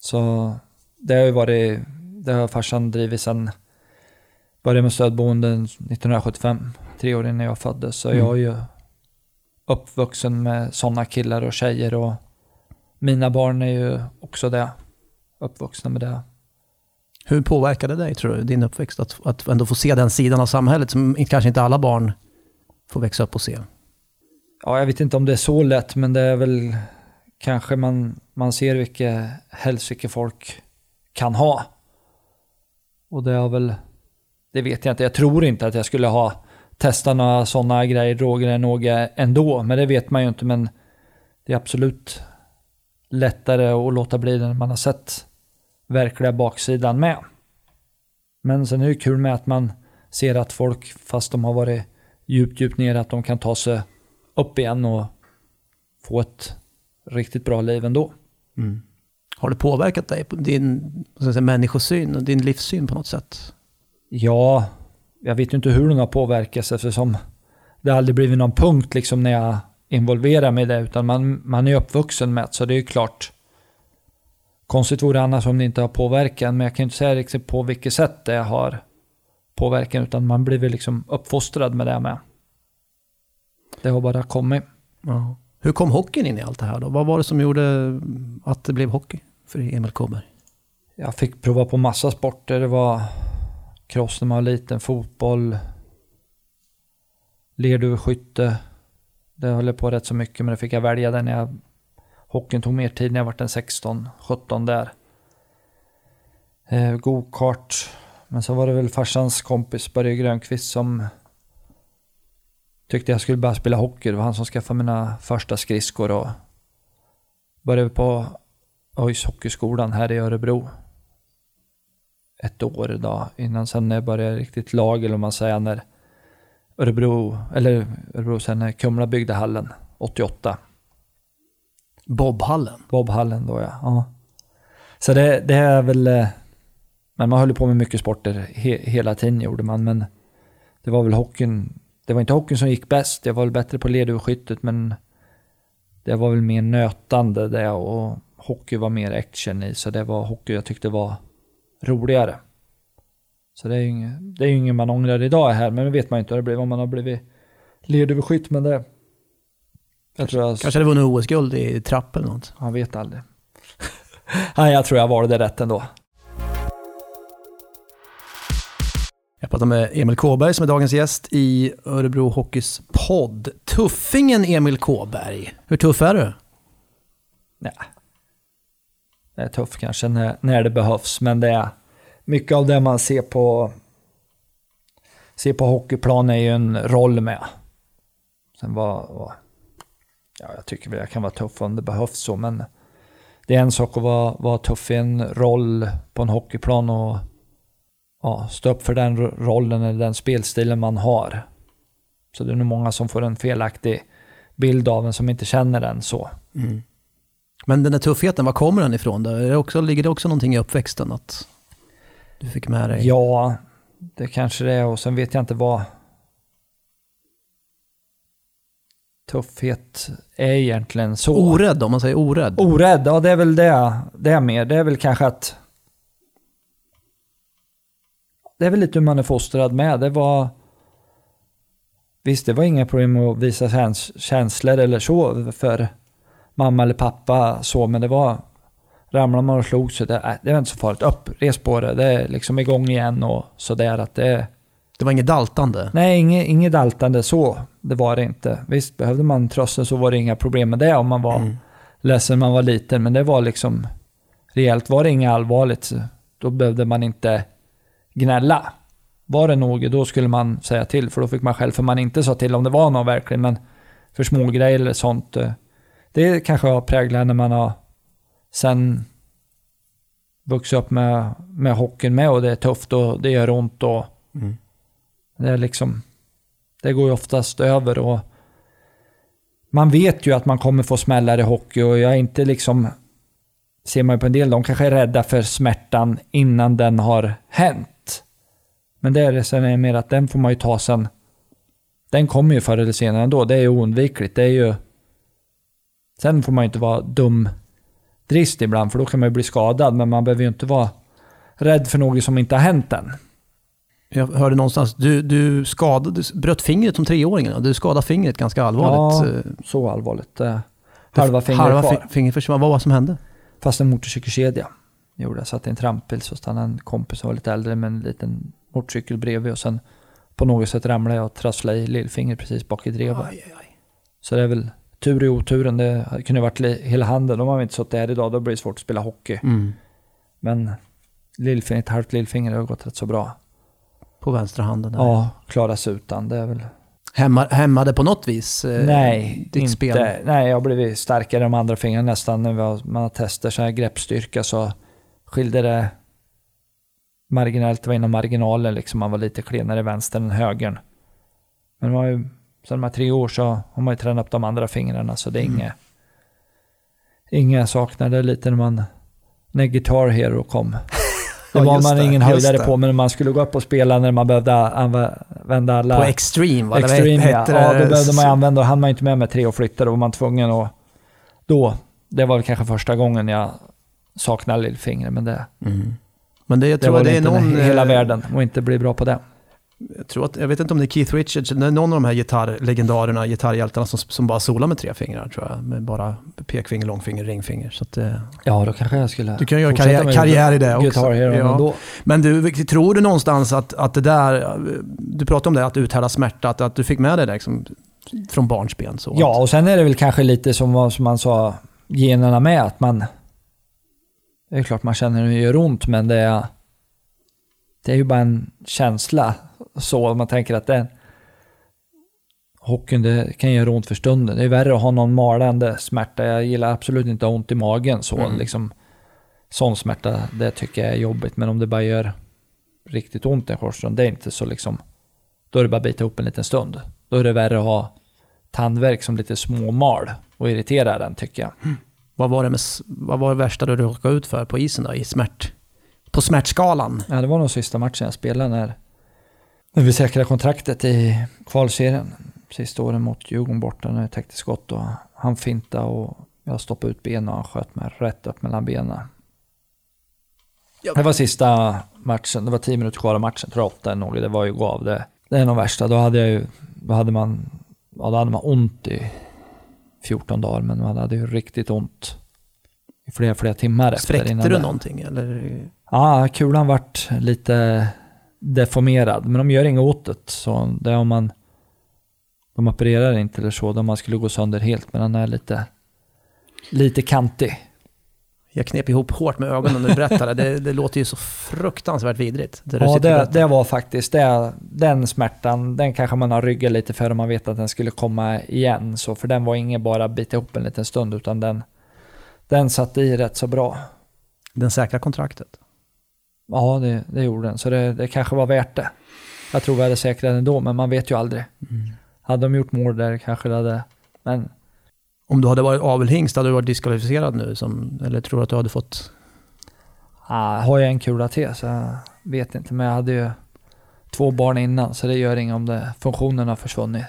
Så det har ju varit, det har farsan drivit sedan, började med stödboenden 1975, tre år innan jag föddes. Så Mm. jag är ju uppvuxen med sådana killar och tjejer och mina barn är ju också det. Uppvuxna med det. Hur påverkade det dig, tror du, din uppväxt? Att, att ändå få se den sidan av samhället som kanske inte alla barn får växa upp och se. Ja, jag vet inte om det är så lätt, men det är väl kanske man, man ser vilket helsike folk kan ha. Och det har väl, det vet jag inte. Jag tror inte att jag skulle ha testat några sådana grejer, droger eller något ändå, men det vet man ju inte. Men det är absolut lättare att låta bli det när man har sett verkliga baksidan med. Men sen är det kul med att man ser att folk, fast de har varit djupt, djupt ner, att de kan ta sig upp igen och få ett riktigt bra liv ändå. Har det påverkat dig, på din säga, människosyn och din livssyn på något sätt? Ja, jag vet ju inte hur den har påverkats eftersom det aldrig blivit någon punkt liksom när jag involverar mig i det, utan man, man är uppvuxen med det, så det är ju klart. Konstigt vore det annars om det inte har påverkat, men jag kan ju inte säga riktigt på vilket sätt det har påverkan, utan man blir väl liksom uppfostrad med det med. Det har bara kommit. Ja. Hur kom hockeyn in i allt det här då? Vad var det som gjorde att det blev hockey för Emil Kåberg? Jag fick prova på massa sporter. Det var cross när man var liten, fotboll, lerduveskytte. Det höll jag på rätt så mycket, men det fick jag välja där när jag... Hockeyn tog mer tid när jag var en 16, 17 där. Eh, Gokart. Men så var det väl farsans kompis Börje Grönqvist som tyckte jag skulle börja spela hockey. Det var han som skaffade mina första skridskor och började på ÖIS hockeyskolan här i Örebro. Ett år då, innan sen när jag började riktigt lag, eller om man säger när Örebro, eller Örebro, sen när Kumla byggde hallen 88. Bobhallen. Bobhallen då ja. ja. Så det, det är väl, eh, men man höll på med mycket sporter he, hela tiden gjorde man, men det var väl hockeyn, det var inte hockeyn som gick bäst, jag var väl bättre på lerduveskyttet, men det var väl mer nötande det och hockey var mer action i, så det var hockey jag tyckte var roligare. Så det är ju inget, det är ju inget man ångrar idag här, men det vet man ju inte hur det blev om man har blivit lerduveskytt, men det... Jag tror jag... Kanske hade vunnit OS-guld i trapp eller något. Man vet aldrig. Nej, jag tror jag valde rätt ändå. Jag pratar med Emil Kåberg som är dagens gäst i Örebro Hockeys podd. Tuffingen Emil Kåberg. Hur tuff är du? Nej. Är tuff kanske när, när det behövs, men det är mycket av det man ser på ser på hockeyplan är ju en roll med. Sen var, var ja, jag tycker väl jag kan vara tuff om det behövs så, men det är en sak att vara, vara tuff i en roll på en hockeyplan och ja, stå upp för den rollen eller den spelstilen man har. Så det är nog många som får en felaktig bild av en som inte känner den så. Mm. Men den där tuffheten, var kommer den ifrån? Då? Är det också, ligger det också någonting i uppväxten att du fick med dig? Ja, det kanske det är och sen vet jag inte vad tuffhet är egentligen så. Orädd, om man säger orädd. Orädd, ja det är väl det. Det är mer. Det är väl kanske att... Det är väl lite hur man är fostrad med. Det var... Visst, det var inga problem att visa käns- känslor eller så för mamma eller pappa så, men det var... Ramlar man och slog så det, äh, det var inte så farligt. Upp, res på det. Det är liksom igång igen och sådär att det... Det var inget daltande. Nej, inget, inget daltande så. Det var det inte. Visst, behövde man trösta så var det inga problem med det om man var Mm. ledsen när man var liten. Men det var liksom rejält. Var det inget allvarligt, då behövde man inte gnälla. Var det något, då skulle man säga till. För då fick man själv, för man inte sa till om det var något verkligen. Men för små grejer eller sånt. Det kanske har präglat när man har sen vuxit upp med, med hockeyn med och det är tufft och det gör ont och Mm. det är liksom, det går ju oftast över och man vet ju att man kommer få smällar i hockey och jag är inte liksom, ser man ju på en del, de kanske är rädda för smärtan innan den har hänt. Men det är det sen är mer att den får man ju ta sen. Den kommer ju förr eller senare ändå, det är ju oundvikligt. Det är ju... Sen får man ju inte vara dum drist ibland, för då kan man ju bli skadad, men man behöver ju inte vara rädd för något som inte har hänt än. Jag hörde någonstans, du, du skadade, du bröt fingret som treåring. Du skadade fingret ganska allvarligt. Ja, Eh, så allvarligt. Eh, Halva fingret halva kvar. fi- finger försvann. Vad var det som hände? Fast en motorcykelkedja gjorde jag. Satt i en trampbil så stannade en kompis som var lite äldre med en liten motorcykel bredvid och sen på något sätt ramlade jag och trasslade i lillfingret precis bak i drevet. Så det är väl tur i oturen. Det kunde varit li- hela handen. Om man inte suttit här idag då blir det svårt att spela hockey. Mm. Men lillfinger, ett halvt lillfinger har gått rätt så bra. På vänstra handen. där. Ja, klara sig utan. Det är väl... Hämmar, hämmade på något vis eh, Nej, ditt inte. spel? Nej, jag har blivit starkare de andra fingrarna nästan. När har, man har testat så här greppstyrka så skilde det marginellt. Det var inom marginalen liksom. Man var lite klenare i vänster än högern. Men man har ju, sen de här tre år så har man ju tränat upp de andra fingrarna så det är Mm. inget. Det är lite när man, när Guitar Hero kom. Det Ja, var just man det, ingen höjdare det. på, men man skulle gå upp och spela när man behövde använda alla... På Extreme va? Extreme ja. hette ja, det? då behövde man använda, och hann man inte med med tre och flytta, då var man tvungen att... Då, det var väl kanske första gången jag saknade lillfingret, men det, Mm. Men det, jag det tror var det är någon... hela eh, världen och inte bli bra på det. Jag, tror att, jag vet inte om det är Keith Richards, det är någon av de här gitarrlegendarerna, gitarrhjältarna som, som bara solar med tre fingrar tror jag. Med bara pekfinger, långfinger, ringfinger. Så att, eh, Ja, då kanske jag skulle du kan göra karriär, karriär i det också. Ja. ändå. Men du, tror du någonstans att, att det där, du pratade om det, att uthärda smärta, att, att du fick med dig det liksom, från barnsben? Så Ja, att, och sen är det väl kanske lite som, som man sa, generna med, att man... Det är klart man känner hur det gör ont, men det är... Det är ju bara en känsla. Så man tänker att det... Hockeyn, det kan göra ont för stunden. Det är värre att ha någon malande smärta. Jag gillar absolut inte att ha ont i magen så. Mm. Liksom, sån smärta, det tycker jag är jobbigt. Men om det bara gör riktigt ont i en korsrund, det är inte så liksom... Då är det bara att bita ihop en liten stund. Då är det värre att ha tandvärk som lite småmal och irriterar den tycker jag. vad, var det med, vad var det värsta du råkade ut för på isen då, i smärt? På smärtskalan? Ja, det var nog sista matchen jag spelade när, när vi säkrade kontraktet i kvalserien. Sista åren mot Djurgården borta när jag täckte skott och han finta och jag stoppade ut benen och han sköt mig rätt upp mellan benen. Det var sista matchen, det var tio minuter kvar av matchen, tror jag åtta eller något. Det var ju gav det. Det är nog värsta. Då hade jag ju, då hade man, ja, då hade man ont i 14 dagar, men man hade ju riktigt ont i flera, flera timmar efter. Spräckte du någonting eller? Ja, kulan vart lite deformerad, men de gör inget åt det. Så det är om man... De opererar inte eller så, om man skulle gå sönder helt, men den är lite, lite kantig. Jag knep ihop hårt med ögonen när du berättade. det, det låter ju så fruktansvärt vidrigt. Det Ja, det, det var faktiskt det. Den smärtan, den kanske man har ryggat lite för om man vet att den skulle komma igen. Så för den var ingen bara bita ihop en liten stund, utan den, den satt i rätt så bra. Den säkra kontraktet. Ja, det, det gjorde den. Så det, det kanske var värt det. Jag tror vi hade säkrat den ändå, men man vet ju aldrig. Hade de gjort mål där kanske det hade... Men Om du hade varit avelhingst hade du varit diskvalificerad nu, som, eller tror du att du hade fått... ah, har jag en kula till så jag vet inte. Men jag hade ju två barn innan, så det gör inget om det, funktionen har försvunnit.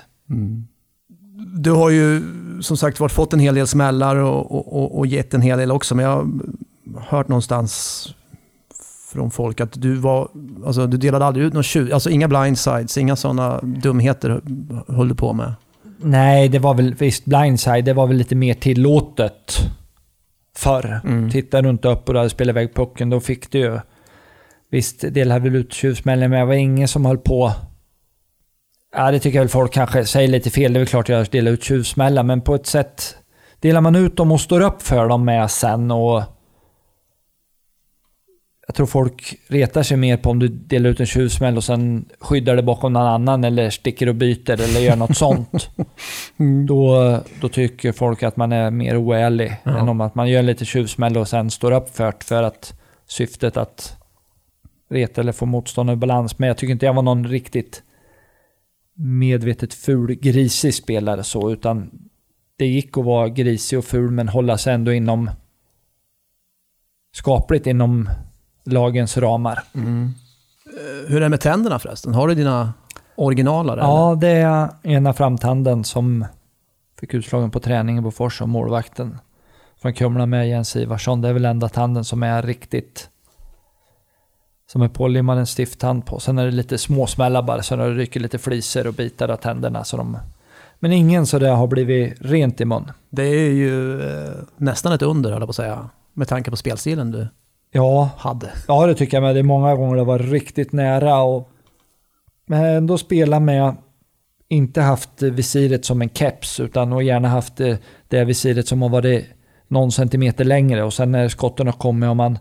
Du har ju som sagt varit fått en hel del smällar och, och, och, och gett en hel del också, men jag har hört någonstans från folk att du var, alltså du delade aldrig ut någon tjuv, alltså inga blindsides, inga sådana dumheter höll du på med. Nej, det var väl visst blindside, det var väl lite mer tillåtet förr. Mm. Titta runt upp och du hade spelat iväg pucken, då fick du ju... Visst, delade väl ut tjuvsmällen, men det var ingen som höll på... Ja, det tycker jag väl folk kanske säger lite fel. Det är väl klart jag delar ut tjuvsmällar, men på ett sätt... Delar man ut dem och står upp för dem med sen och... Jag tror folk retar sig mer på om du delar ut en tjuvsmäll och sen skyddar det bakom någon annan eller sticker och byter eller gör något sånt. Då, då tycker folk att man är mer oärlig Ja. än om att man gör lite tjuvsmäll och sen står upp för det för att syftet att reta eller få motståndare i balans. Men jag tycker inte jag var någon riktigt medvetet ful, grisig spelare så, utan det gick att vara grisig och ful men hålla sig ändå inom skapligt inom lagens ramar. Eh, Hur är det med tänderna förresten? Har du dina originaler? Ja, det är ena framtanden som fick utslagen på träningen på Fors och målvakten från Kumla med Jens Ivarsson. Det är väl enda tanden som är riktigt som är pålimmad en stifttand på. Sen är det lite småsmällar bara, så det ryker lite flisor och bitar av tänderna. Så de... Men ingen så det har blivit rent i mun. Det är ju eh, nästan ett under, höll jag på att säga. Med tanke på spelstilen du Ja, hade. Ja, det tycker jag med. Det är många gånger det var riktigt nära och men ändå spela med inte haft visiret som en keps utan och gärna haft det, det visiret som har varit någon centimeter längre och sen när skotten har kommit har man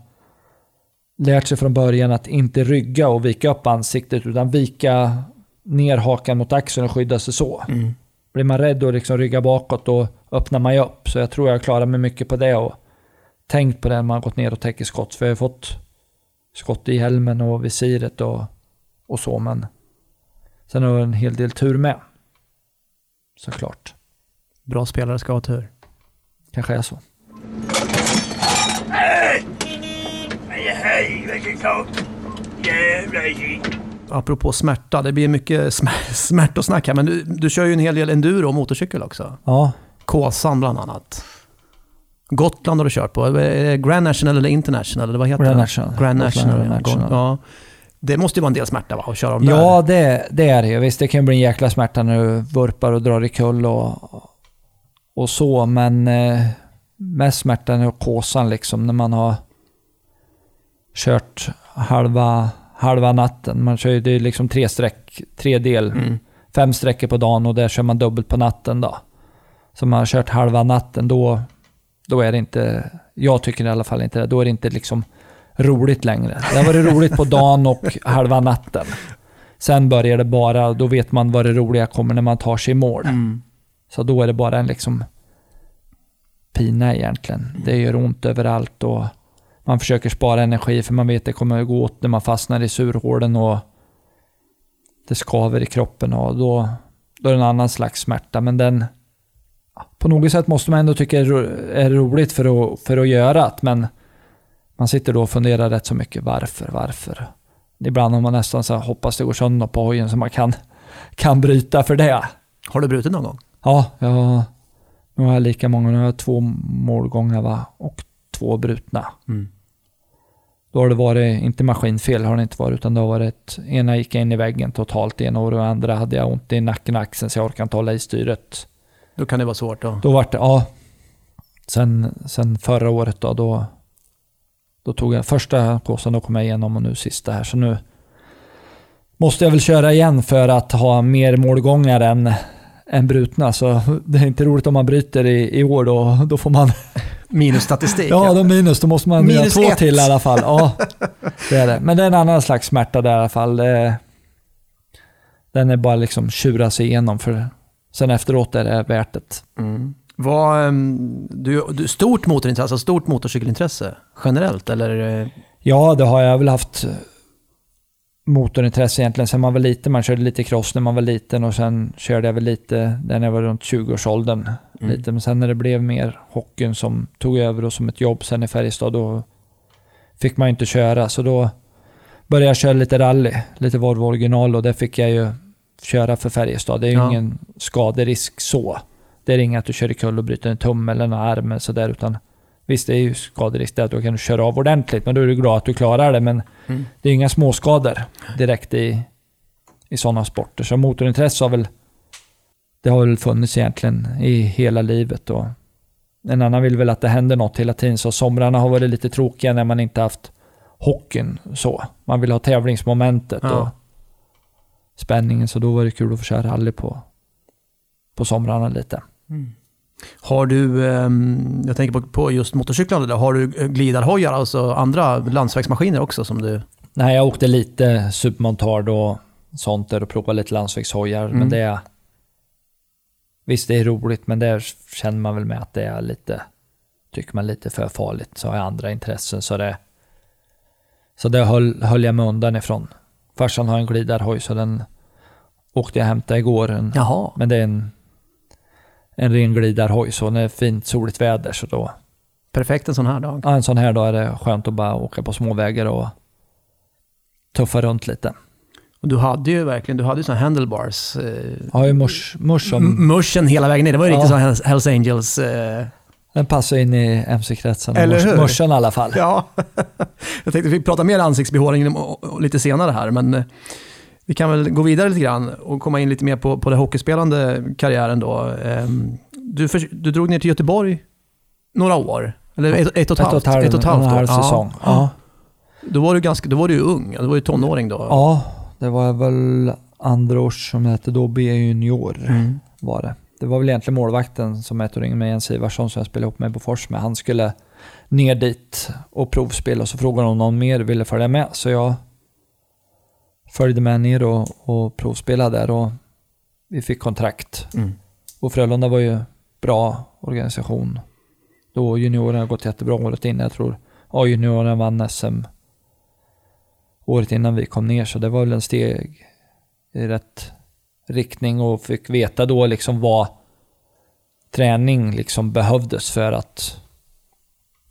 lärt sig från början att inte rygga och vika upp ansiktet utan vika ner hakan mot axeln och skydda sig så. Blir man rädd och liksom rygga bakåt då öppnar man ju upp. Så jag tror jag klarar mig mycket på det och tänkt på det när man gått ner och täcker skott. För jag har fått skott i helmen och visiret och, och så. Men sen har jag en hel del tur med. Såklart. Bra spelare ska ha tur. Kanske är så. Apropå smärta, det blir mycket sm- smärtosnack här. Men du, du kör ju en hel del enduro och motorcykel också. Ja, Kåsan bland annat. Gotland har du kört på. Grand National eller International? Eller vad heter Grand det? National. Grand National. Grand National. Ja. Det måste ju vara en del smärta va? Att köra om ja där. det, det är det ju. Visst, det kan bli en jäkla smärta när du vurpar och drar i kull och, och så. Men eh, mest smärtan är kåsan liksom när man har kört halva, halva natten. Man kör ju, det är liksom tre streck, tre del. Mm. Fem sträckor på dagen och där kör man dubbelt på natten då. Så man har kört halva natten, då, då är det inte, jag tycker i alla fall inte det, då är det inte liksom roligt längre. Det har varit roligt på dagen och halva natten. Sen börjar det bara, då vet man vad det roliga kommer när man tar sig i mål. Mm. Så då är det bara en liksom pina egentligen. Det gör ont överallt och man försöker spara energi för man vet det kommer att gå åt när man fastnar i surhålen och det skaver i kroppen och då, då är det en annan slags smärta. Men den, på något sätt måste man ändå tycka är ro- är roligt för att, för att göra det. Men man sitter då och funderar rätt så mycket varför, varför. Ibland har man nästan så här, hoppas det går sönder på hojen så man kan, kan bryta för det. Har du brutit någon gång? Ja, jag, nu har jag lika många. Nu har jag två målgångar va? och två brutna. Mm. Då har det varit, inte maskinfel har det inte varit, utan det har varit, ena gick jag in i väggen totalt ena året och andra hade jag ont i nacken och axeln så jag orkade inte hålla i styret. Då kan det vara svårt då. Då vart det, ja. Sen, sen förra året då, då, då tog jag första kåsan, då kom jag igenom och nu sista här. Så nu måste jag väl köra igen för att ha mer målgångar än, än brutna. Så det är inte roligt om man bryter i, i år då, då får man Minus statistik. Ja, då minus. Då måste man Minus minus två ett. till i alla fall. Ja, det är det. Men det är en annan slags smärta där i alla fall. Det, den är bara liksom tjura sig igenom för sen efteråt är det värt det. Mm. Vad, ehm, du, du, stort motorintresse, alltså stort motorcykelintresse generellt eller? Ja, det har jag väl haft eh, motorintresse egentligen sen man var liten. Man körde lite cross när man var liten och sen körde jag väl lite när jag var runt 20-årsåldern. Mm. Lite. Men sen när det blev mer hockeyn som tog över och som ett jobb sen i Färjestad då fick man ju inte köra. Så då började jag köra lite rally, lite Volvo original och det fick jag ju köra för Färjestad. Det är ju Ja. ingen skaderisk så. Det är inget att du kör i kull och bryter en tumme eller en arm eller sådär utan Visst, det är ju skaderisk där, då kan du köra av ordentligt, men då är du glad att du klarar det. Men Mm. det är inga småskador direkt i, i sådana sporter. Så motorintresse har väl, det har väl funnits egentligen i hela livet. Och en annan vill väl att det händer något hela tiden, så somrarna har varit lite tråkiga när man inte haft hockeyn så. Man vill ha tävlingsmomentet Ja. och spänningen, så då var det kul att få köra rally på, på somrarna lite. Har du, ehm, jag tänker på, just motorcyklar, där, har du eh, glidarhojar, alltså andra landsvägsmaskiner också som du... Nej, jag åkte lite submontard och sånt där och provade lite landsvägshojar. Mm. Men det är... Visst, det är roligt, men det känner man väl med att det är lite... Tycker man lite för farligt. Så har jag andra intressen så det... Så det höll, höll jag mig undan ifrån. Farsan har en glidarhoj så den åkte jag hämta igår. En, Jaha. Men det är en, en ren glidarhoj så när det är fint soligt väder så då, Perfekt en sån här dag. ja, en sån här dag är det skönt att bara åka på småvägar och tuffa runt lite. Och du hade ju verkligen, du hade ju såna handlebars. Eh, har ju mors, mors som, Mushen hela vägen ner. Det var ju Ja. riktigt Hells, Hells Angels. Eh, den passar in i MC-kretsen. Eller hur? morsan i alla fall. ja. Jag tänkte vi pratar mer ansiktsbehåring och- och lite senare här, men eh, vi kan väl gå vidare lite grann och komma in lite mer på, på den hockeyspelande karriären då. Eh, Du, du drog ner till Göteborg några år, eller ett, ett och ett halvt, ett och ett halvt, ett och ett halvt år. halv Ja. säsong. Ja. Då var du ganska, då var du ung, du var ju tonåring då. ja, det var väl andra års som det hette då, B junior Mm. var det. Det var väl egentligen målvakten som ettåringen med Jens Ivarsson som jag spelade ihop med på Fors med. Han skulle ner dit och provspela och så frågade om någon mer ville följa med. Så jag följde med ner och, och provspelade där och vi fick kontrakt. Mm. Och Frölunda var ju bra organisation. Då juniorerna har gått jättebra året innan. Jag tror A-juniorerna vann SM året innan vi kom ner. Så det var väl en steg i rätt riktning och fick veta då liksom vad träning liksom behövdes för att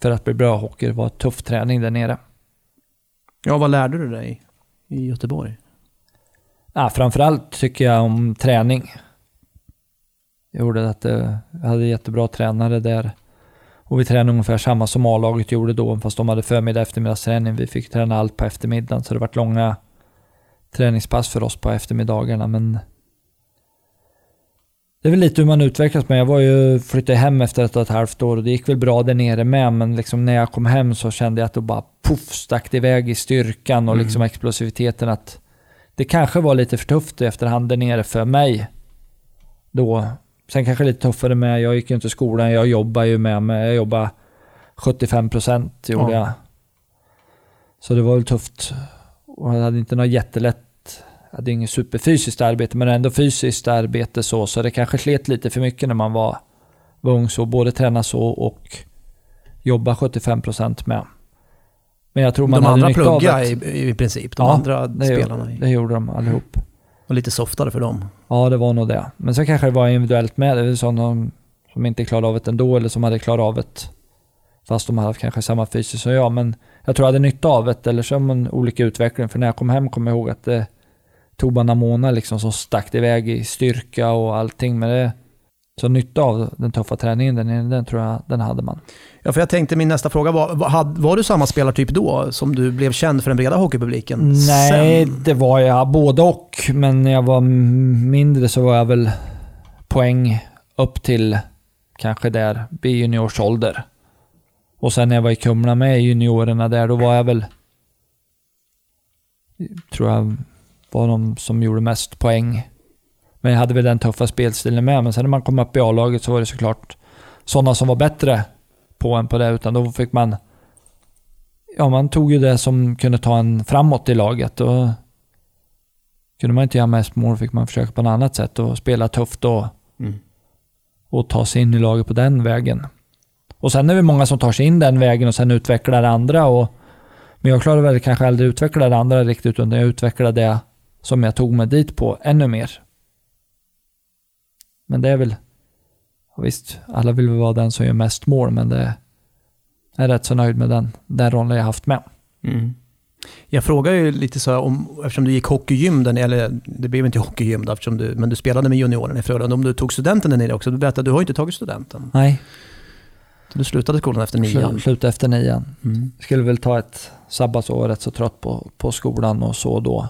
för att bli bra hockey. Det var tuff träning där nere. Ja, vad lärde du dig i Göteborg? Ja, framförallt tycker jag om träning. Jag gjorde att det, jag hade jättebra tränare där. Och vi tränade ungefär samma som A-laget gjorde då, fast de hade förmiddag eftermiddagsträning. Vi fick träna allt på eftermiddagen, så det var långa träningspass för oss på eftermiddagarna. Men det är väl lite hur man utvecklas. Men jag var ju, flyttade hem efter ett och ett halvt år och det gick väl bra där nere med. Men liksom när jag kom hem så kände jag att det bara puff stack det iväg i styrkan och Mm. liksom explosiviteten. att det kanske var lite för tufft i efterhand där nere för mig. Då. Sen kanske lite tuffare med, jag gick ju inte i skolan, jag jobbar ju med, men jag jobbade 75% gjorde Ja. jag. Så det var väl tufft. Och jag hade inte något jättelätt, jag hade inget superfysiskt arbete, men ändå fysiskt arbete så, så det kanske slet lite för mycket när man var, var ung så, både träna så och jobba 75% med. Men jag tror man de andra nytta av plugga det. i, i princip, de Ja, andra det, spelarna. Det gjorde de allihop. var lite softare för dem. Ja, det var nog det. Men så kanske det var individuellt med. Det är sådana som inte klarade av det ändå eller som hade klarat av det fast de hade haft kanske samma fysik som jag. Men jag tror jag hade nytta av det eller som en olika utveckling. För när jag kom hem kom jag ihåg att det några månader liksom som stack iväg i styrka och allting. Men det, så nytta av den tuffa träningen, den, den tror jag den hade man. Ja, för jag tänkte min nästa fråga var, var, var du samma spelartyp då som du blev känd för den breda hockeypubliken? Nej, Sen? det var jag både och. Men när jag var mindre så var jag väl poäng upp till kanske där B-juniorsålder. Och sen när jag var i Kumla med juniorerna där, då var jag väl... Tror jag var de som gjorde mest poäng. Men jag hade väl den tuffa spelstilen med. Men sen när man kom upp i A-laget så var det såklart sådana som var bättre på en på det. Utan då fick man... Ja, man tog ju det som kunde ta en framåt i laget. Och kunde man inte göra mest mål fick man försöka på något annat sätt och spela tufft och, Mm. och ta sig in i laget på den vägen. Och sen är det många som tar sig in den vägen och sen utvecklar andra. Och, men jag klarade väl kanske aldrig utveckla det andra riktigt, utan jag utvecklade det som jag tog mig dit på ännu mer. Men det är väl... Visst, alla vill väl vara den som gör mest mål, men det jag är rätt så nöjd med den, den rollen jag haft med. Mm. Jag frågar ju lite så här om, eftersom du gick hockeygym, där, eller det blev inte hockeygym då, eftersom du, men du spelade med juniorerna i Frölunda, om du tog studenten där nere också. Du berättade att du har inte tagit studenten. Nej, Du slutade skolan efter nian. slu- sluta efter nian. Mm. skulle väl ta ett sabbatsår, rätt så trött på, på skolan och så då.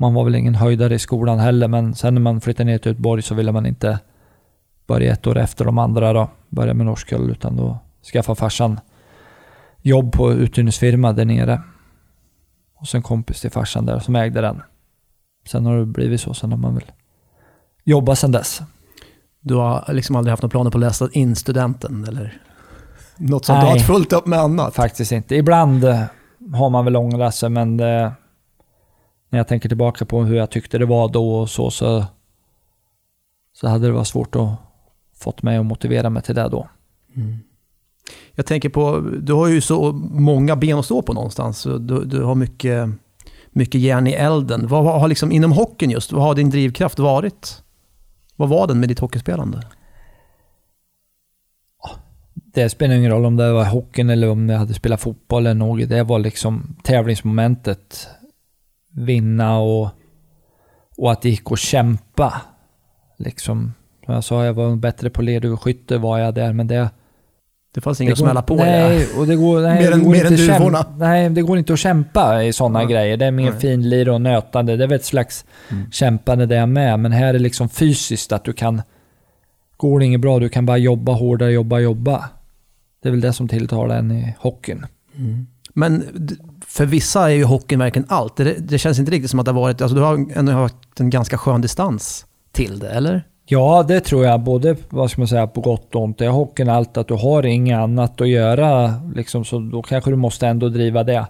Man var väl ingen höjdare i skolan heller, men sen när man flyttade ner till Göteborg så ville man inte börja ett år efter de andra då, börja med Norrköl, utan då skaffa farsan jobb på uthyrningsfirma där nere. Och sen kompis till farsan där som ägde den. Sen har det blivit så, sen har man väl jobbat sen dess. Du har liksom aldrig haft några planer på att läsa in studenten eller något sånt? Du har Nej. haft fullt upp med annat? Faktiskt inte. Ibland eh, har man väl ångrat sig, men det, när jag tänker tillbaka på hur jag tyckte det var då och så, så, så hade det varit svårt att fått mig att motivera mig till det då. Mm. Jag tänker på, du har ju så många ben att stå på någonstans. Du, du har mycket, mycket järn i elden. Vad har liksom, inom hockeyn just, vad har din drivkraft varit? Vad var den med ditt hockeyspelande? Det spelar ingen roll om det var hockeyn eller om jag hade spelat fotboll eller något. Det var liksom tävlingsmomentet. Vinna och, och att det gick att kämpa. Liksom, som jag sa, jag var bättre på led och skytte var jag där, men det... Det fanns inget att smälla på nej, det. och det går, nej, Mer det än- går mer inte än att kämpa- duvorna. Nej, det går inte att kämpa i sådana Nej. grejer. Det är mer Nej. finlir och nötande. Det är väl ett slags Mm. kämpande det med. Men här är det liksom fysiskt att du kan... Går det inget bra, du kan bara jobba hårdare, jobba, jobba. Det är väl det som tilltalar en i hockeyn. Men d- för vissa är ju hockeyn verkligen allt. Det, det känns inte riktigt som att det har varit, alltså du har ändå haft en ganska skön distans till det, eller? Ja, det tror jag. Både, vad ska man säga, på gott och ont. Det är hockeyn allt att du har inget annat att göra. Liksom, så då kanske du måste ändå driva det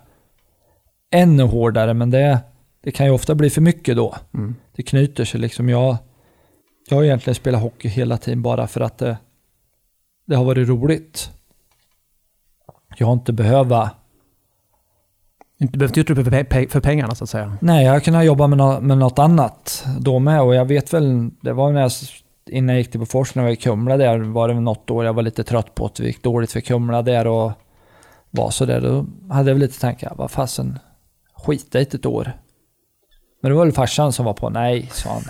ännu hårdare. Men det, det kan ju ofta bli för mycket då. Mm. Det knyter sig liksom. Jag, jag har egentligen spelat hockey hela tiden bara för att det, det har varit roligt. Jag har inte behöva... Inte behövt gjort det för, pe- för pengarna så att säga. Nej, jag har kunnat jobba med, no med något annat då med. Och jag vet väl, det var när jag, innan jag gick till Bofors när jag var i Kumla där, var det något år jag var lite trött på att det gick dåligt för Kumla där och var så där. Då hade jag väl lite tankar, vad fasen, skita i ett år. Men det var väl farsan som var på, nej, sa han.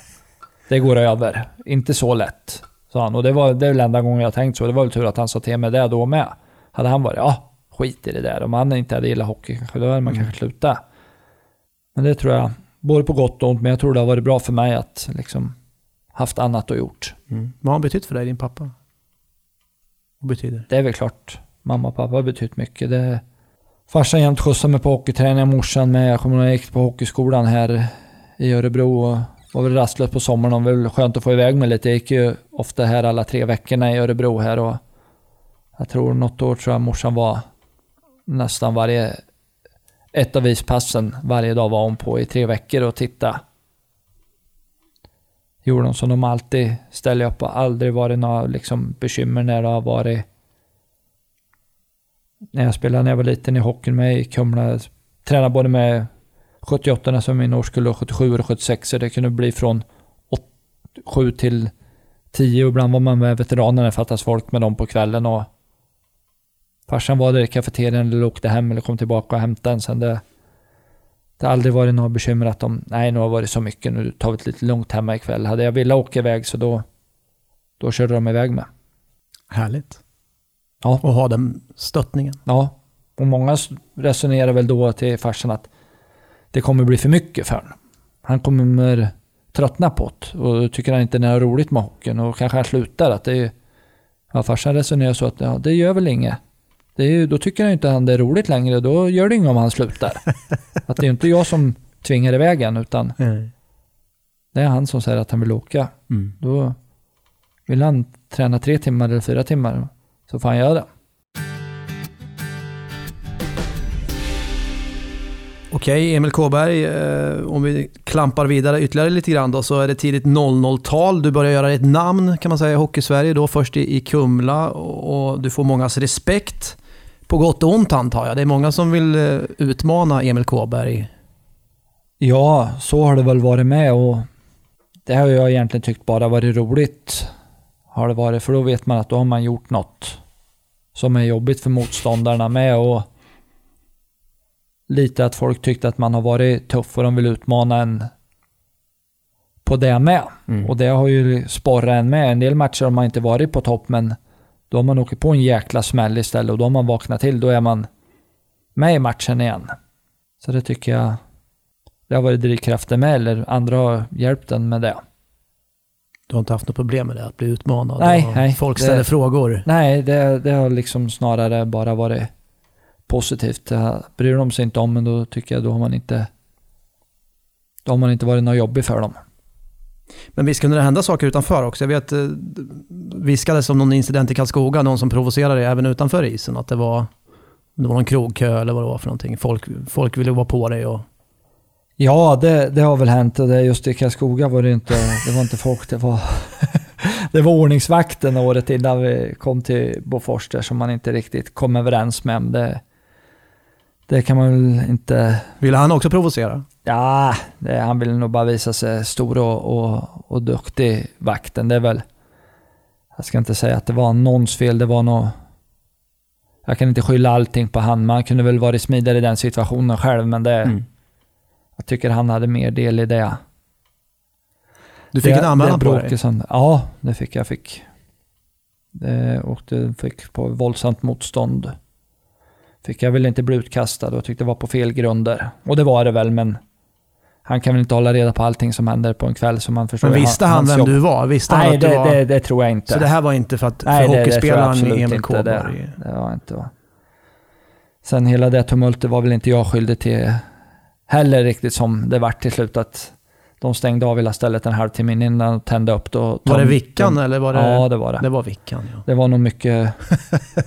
Det går över. Inte så lätt, sa han. Och det var det är väl enda gången jag tänkt så. Det var väl tur att han sa till mig det då med. Hade han varit, ja, skit i det där. Om han inte hade gillat hockey, kanske, då hade man kanske slutat. Men det tror jag, både på gott och ont, men jag tror det har varit bra för mig att liksom haft annat att gjort. Mm. Vad har han betytt för dig, din pappa? Vad betyder? Det är väl klart, mamma och pappa har betytt mycket. Det, farsan jämt skjutsade mig på hockeyträning, morsan med. Jag kommer ihåg jag gick på hockeyskolan här i Örebro och var väl rastlös på sommaren. Det var väl skönt att få iväg mig lite. Jag gick ju ofta här alla tre veckorna i Örebro här och jag tror något år tror jag morsan var nästan varje ett av ispassen varje dag var hon på i tre veckor och titta. Gjorde hon som de alltid ställer upp och aldrig varit några liksom, bekymmer när det har varit när jag spelade när jag var liten i hockeyn med i Kumla. Tränade både med 78 som min årskull och 77 och 76 så det kunde bli från 7 till 10 och ibland var man med veteranerna det fattas folk med dem på kvällen och farsan var där i kafeterian eller åkte hem eller kom tillbaka och hämtade en sen det det har aldrig varit några bekymmer att de, nej nu har det varit så mycket, nu tar vi det lite lugnt hemma ikväll. Hade jag velat åka iväg så då, då körde de iväg med. Härligt. Ja. Och ha den stöttningen. Ja, och många resonerar väl då till farsan att det kommer bli för mycket för honom. Han kommer tröttna på det och tycker han inte det är roligt med hockeyn och kanske han slutar. Att det är, ja, farsan resonerar så att ja, det gör väl inget. Det är, ju- då tycker han inte han det är roligt längre, då gör det inget om han slutar. att det är inte jag som tvingar iväg han utan det är han som säger att han vill åka. Mm. Då vill han träna tre timmar eller fyra timmar så får han göra det. Okej, Emil Kåberg, eh, om vi klampar vidare ytterligare lite grann då, så är det tidigt 00-tal. Du börjar göra ett namn kan man säga i Hockeysverige då, först i, i Kumla och, och du får mångas respekt. På gott och ont antar jag. Det är många som vill eh, utmana Emil Kåberg. Ja, så har det väl varit med och det har jag egentligen tyckt bara varit roligt. Har det varit, för då vet man att då har man gjort något som är jobbigt för motståndarna med och lite att folk tyckte att man har varit tuff och de vill utmana en på det med. Och det har ju sporrat en med. En del matcher har man inte varit på topp men då har man åkt på en jäkla smäll istället och då har man vaknat till. Då är man med i matchen igen. Så det tycker jag det har varit drivkraften med eller andra har hjälpt en med det. Du har inte haft något problem med det, att bli utmanad? Nej, och nej, Folk det- ställer frågor. Nej, det, det har liksom snarare bara varit positivt. Det bryr de sig inte om, men då tycker jag då har man inte då har man inte varit något jobbig för dem. Men visst kunde det hända saker utanför också? Jag vet, eh, viskades om någon incident i Karlskoga, någon som provocerade även utanför isen. Att det var, det var någon krogkö eller vad det var för någonting. Folk, folk ville vara på dig och... Ja, det, det har väl hänt. Och det just i Karlskoga var det inte, det var inte folk, det var det var ordningsvakten året innan vi kom till Bofors där som man inte riktigt kom överens med. Det, det kan man väl inte... Ville han också provocera? Ja, det, han ville nog bara visa sig stor och, och, och duktig, vakten. Det är väl... Jag ska inte säga att det var någons fel, det var nog... Jag kan inte skylla allting på han. Man kunde väl varit smidigare i den situationen själv, men det... Mm. Jag tycker han hade mer del i det. Du fick det, en anmälan på dig? Ja, det fick jag. Fick. Det, och det fick på våldsamt motstånd. Fick jag väl inte bli utkastad och tyckte det var på fel grunder. Och det var det väl, men han kan väl inte hålla reda på allting som händer på en kväll som man förstår. Men visste han vem jobb. du var? Visste han Nej, att du det, var... det, det tror jag inte. Så det här var inte för att Nej, för det, det hockeyspelaren absolut Emil inte. Det, det var inte. Sen hela det tumultet var väl inte jag skyldig till heller riktigt som det vart till slut att de stängde av hela stället en halvtimme innan och tände upp. Då, Var det de- Vickan de- eller var det... Ja, det var det. Det var Vickan, ja. Det var nog mycket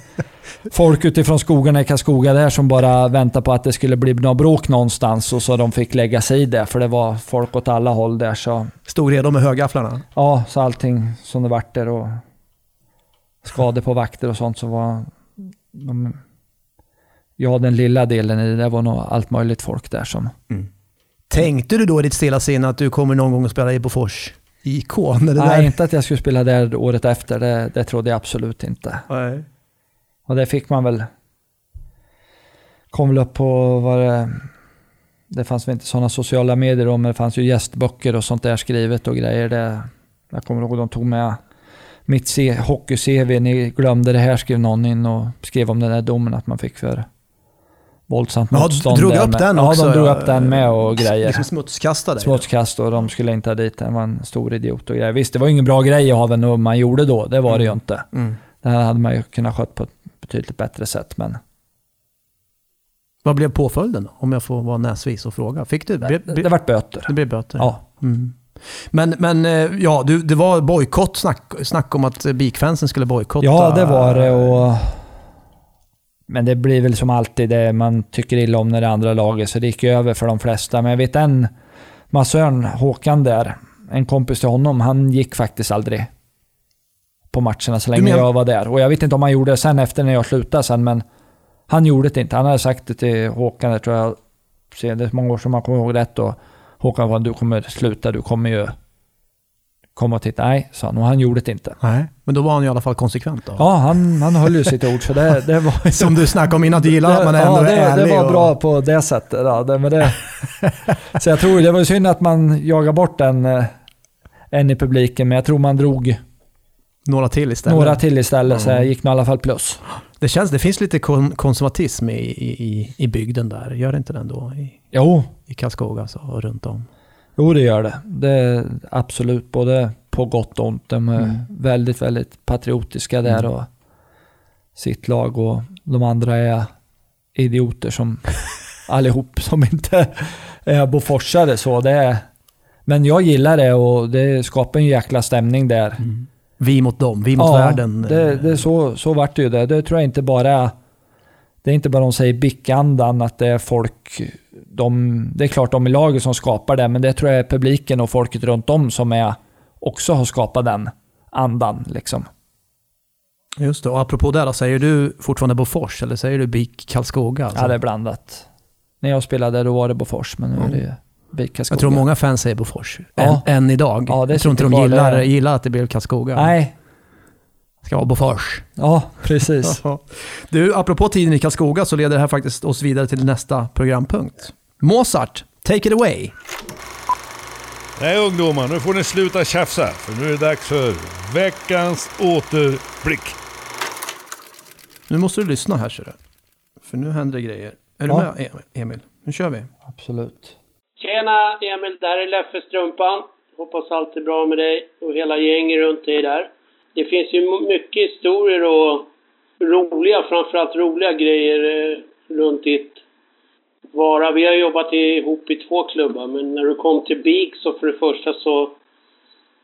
folk utifrån skogarna i Karlskoga där som bara väntade på att det skulle bli något bråk någonstans och så de fick lägga sig i det. För det var folk åt alla håll där. Så Stod redo med högafflarna? ja, så allting som det vart där och skador på vakter och sånt så var de, Ja, den lilla delen i det, det var nog allt möjligt folk där som... Tänkte du då i ditt stilla sinne att du kommer någon gång att spela i Bofors IK? Nej, där... inte att jag skulle spela där året efter. Det, det trodde jag absolut inte. Nej. Och det fick man väl... Kom väl upp på vad det... Det fanns väl inte sådana sociala medier då, men det fanns ju gästböcker och sånt där skrivet och grejer. Det, jag kommer ihåg de tog med mitt hockey-CV. Ni glömde det här, skrev någon in och skrev om den där domen att man fick för våldsamt Ja, motstånd. drog upp med. den ja, också, de drog ja. upp den med och grejer. Liksom smutskastade. Smutskast och de skulle inte ha dit den. var en stor idiot och grejer. Visst, det var ingen bra grej den nummer man gjorde då. Det var det ju inte. Mm. Det här hade man ju kunnat sköta på ett betydligt bättre sätt, men Vad blev påföljden då? Om jag får vara näsvis och fråga. Fick du? det, det, det vart böter. det blev böter? Ja. Mm. Men, men eh, ja, du, det var bojkott, snack, snack om att BIK-fansen skulle bojkotta. ja, det var det och... Men det blir väl som alltid det man tycker illa om när det är andra laget, så det gick ju över för de flesta. Men jag vet en massören, Håkan där, en kompis till honom, han gick faktiskt aldrig på matcherna så länge menar- jag var där. Och jag vet inte om han gjorde det sen efter när jag slutade sen, men han gjorde det inte. Han hade sagt det till Håkan, jag tror jag, det är många år som man kommer ihåg rätt och Håkan var du kommer sluta, du kommer ju komma och titta. Nej, sa han, och han gjorde det inte. Nej, men då var han i alla fall konsekvent då. Ja, han, han höll ju sitt ord, så det, det var ju... Som du snackade om innan, du gillar att man ändå ja, det, är ärlig. det var och- bra på det sättet. Ja, det, men det, så jag tror det var synd att man jagade bort en, eh, en i publiken, men jag tror man drog Några till istället. några till istället, så Mm. jag gick nog i alla fall plus. Det känns, det finns lite kon konservatism i, i, i, bygden där. Gör det inte det ändå? I, Jo, i Karlskoga så, och runt om. Jo det gör det. Det är absolut både på gott och ont. De är Mm. väldigt, väldigt patriotiska där Mm. och sitt lag och de andra är idioter som allihop som inte är boforsare så. Det är, men jag gillar det och det skapar en jäkla stämning där. Vi mot dem, vi mot ja, världen. Det, det så, så vart det ju det. Det tror jag inte bara det är inte bara de säger bickandan att det är folk, de, det är klart de i laget som skapar det, men det tror jag är publiken och folket runt om som är, också har skapat den andan. Liksom. Just det, och apropå det då, säger du fortfarande Bofors eller säger du BIK Karlskoga? Alltså? Ja, det är blandat. När jag spelade då var det Bofors, men nu är det BIK Karlskoga. Jag tror många fans säger Bofors. Ja. Än, än idag. Ja, det jag tror inte de gillar, där. gillar att det blev Karlskoga. Nej, Det ska vara Bofors. ja precis. Du, apropå tiden i Karlskoga så leder det här faktiskt oss vidare till nästa programpunkt. Mozart, take it away. Nej ungdomar, nu får ni sluta tjafsa. För nu är det dags för veckans återblick. Nu måste du lyssna här ser du. För nu händer det grejer. Är du Ja. med Emil? Nu kör vi. Absolut. Tjena Emil, där är Leffe Strumpan. Hoppas allt är bra med dig och hela gänget runt dig där. Det finns ju mycket historier och roliga, framförallt roliga grejer eh, runt ditt vara. Vi har jobbat ihop i två klubbar, men när du kom till BIG så för det första så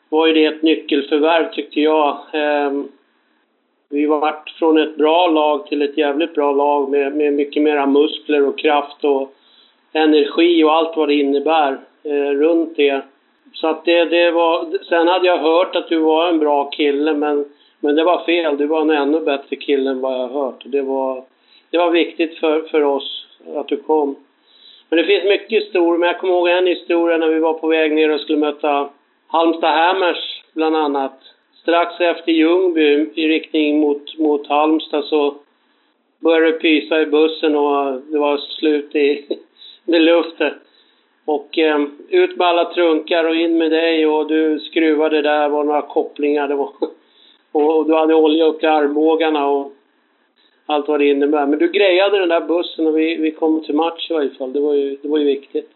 var ju det ett nyckelförvärv tyckte jag. Ehm, vi var varit från ett bra lag till ett jävligt bra lag med, med mycket mera muskler och kraft och energi och allt vad det innebär eh, runt det. Så att det, det var... Sen hade jag hört att du var en bra kille, men, men det var fel. Du var en ännu bättre kille än vad jag har hört. Det var, det var viktigt för, för oss att du kom. Men det finns mycket historier, men jag kommer ihåg en historia när vi var på väg ner och skulle möta Halmstad Hammers, bland annat. Strax efter Ljungby, i riktning mot, mot Halmstad, så började det pysa i bussen och det var slut i, i luften. Och eh, ut med alla trunkar och in med dig och du skruvade där, var några kopplingar det var. Och, och du hade olja upp till armbågarna och allt vad det innebär. Men du grejade den där bussen och vi, vi kom till match i varje fall. Det var ju, det var ju viktigt.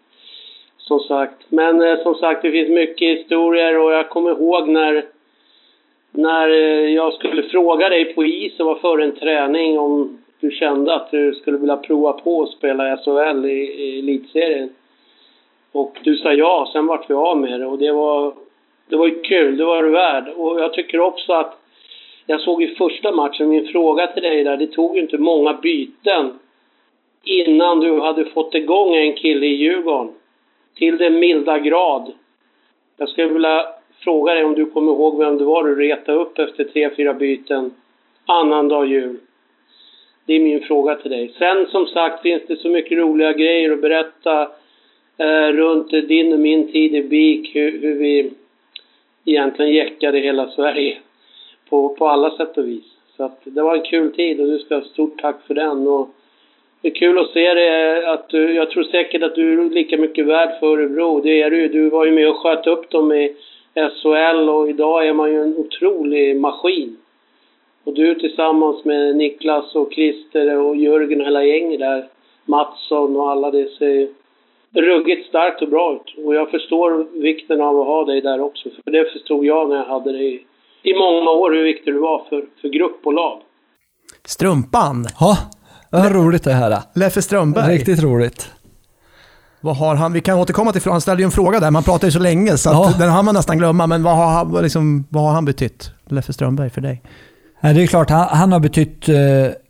Som sagt. Men eh, som sagt, det finns mycket historier och jag kommer ihåg när, när eh, jag skulle fråga dig på is och var före en träning om du kände att du skulle vilja prova på att spela i SHL i, i elitserien. Och du sa ja, sen vart vi av med det och det var, det var ju kul, det var du värd. Och jag tycker också att jag såg i första matchen, min fråga till dig där, det tog ju inte många byten innan du hade fått igång en kille i Djurgården. Till den milda grad. Jag skulle vilja fråga dig om du kommer ihåg vem det var du retade upp efter tre, fyra byten annandag jul. Det är min fråga till dig. Sen som sagt finns det så mycket roliga grejer att berätta eh, runt din och min tid i BIK, hur, hur vi egentligen jäckade hela Sverige på, på alla sätt och vis. Så att det var en kul tid och du ska ha stort tack för den. Och det är kul att se det, att du, jag tror säkert att du är lika mycket värd för Örebro. Det är du Du var ju med och sköt upp dem i SHL och idag är man ju en otrolig maskin. Och du tillsammans med Niklas och Christer och Jörgen och hela gänget där, Mattsson och alla, det ser ruggigt starkt och bra ut. Och jag förstår vikten av att ha dig där också. För det förstod jag när jag hade dig i många år, hur viktig du var för, för grupp och lag. Strumpan, Ja, var roligt det här. Leffe Strömberg. Riktigt roligt. Vad har han, vi kan återkomma till, han ställde ju en fråga där, man pratar ju så länge så att Ja. den har man nästan glömma. Men vad har, han- vad liksom, vad har han betytt, Leffe Strömberg, för dig? Det är klart, han, han har betytt eh,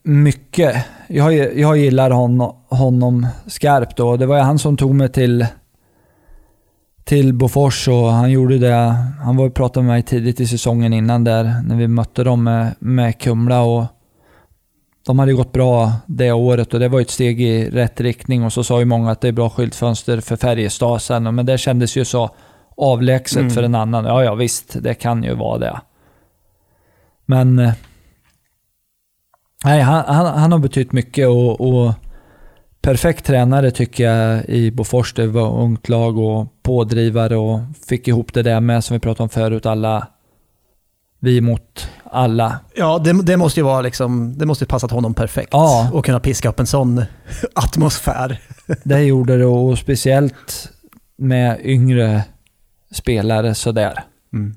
mycket. Jag, jag gillar honom, honom skarpt då. Det var ju han som tog mig till, till Bofors och han gjorde det. Han var och pratade med mig tidigt i säsongen innan där, när vi mötte dem med, med Kumla och de hade gått bra det året och det var ett steg i rätt riktning och så sa ju många att det är bra skyltfönster för Färjestad sen, men det kändes ju så avlägset Mm. för en annan. Ja, ja visst, det kan ju vara det. Men... eh, Nej, han, han, han har betytt mycket och, och perfekt tränare tycker jag i Bofors. Det var ungt lag och pådrivare och fick ihop det där med som vi pratade om förut. Alla vi mot alla. Ja, det, det måste ju vara liksom, det måste ju passat honom perfekt. Ja. Och kunna piska upp en sån atmosfär. Det gjorde det och speciellt med yngre spelare sådär. Mm.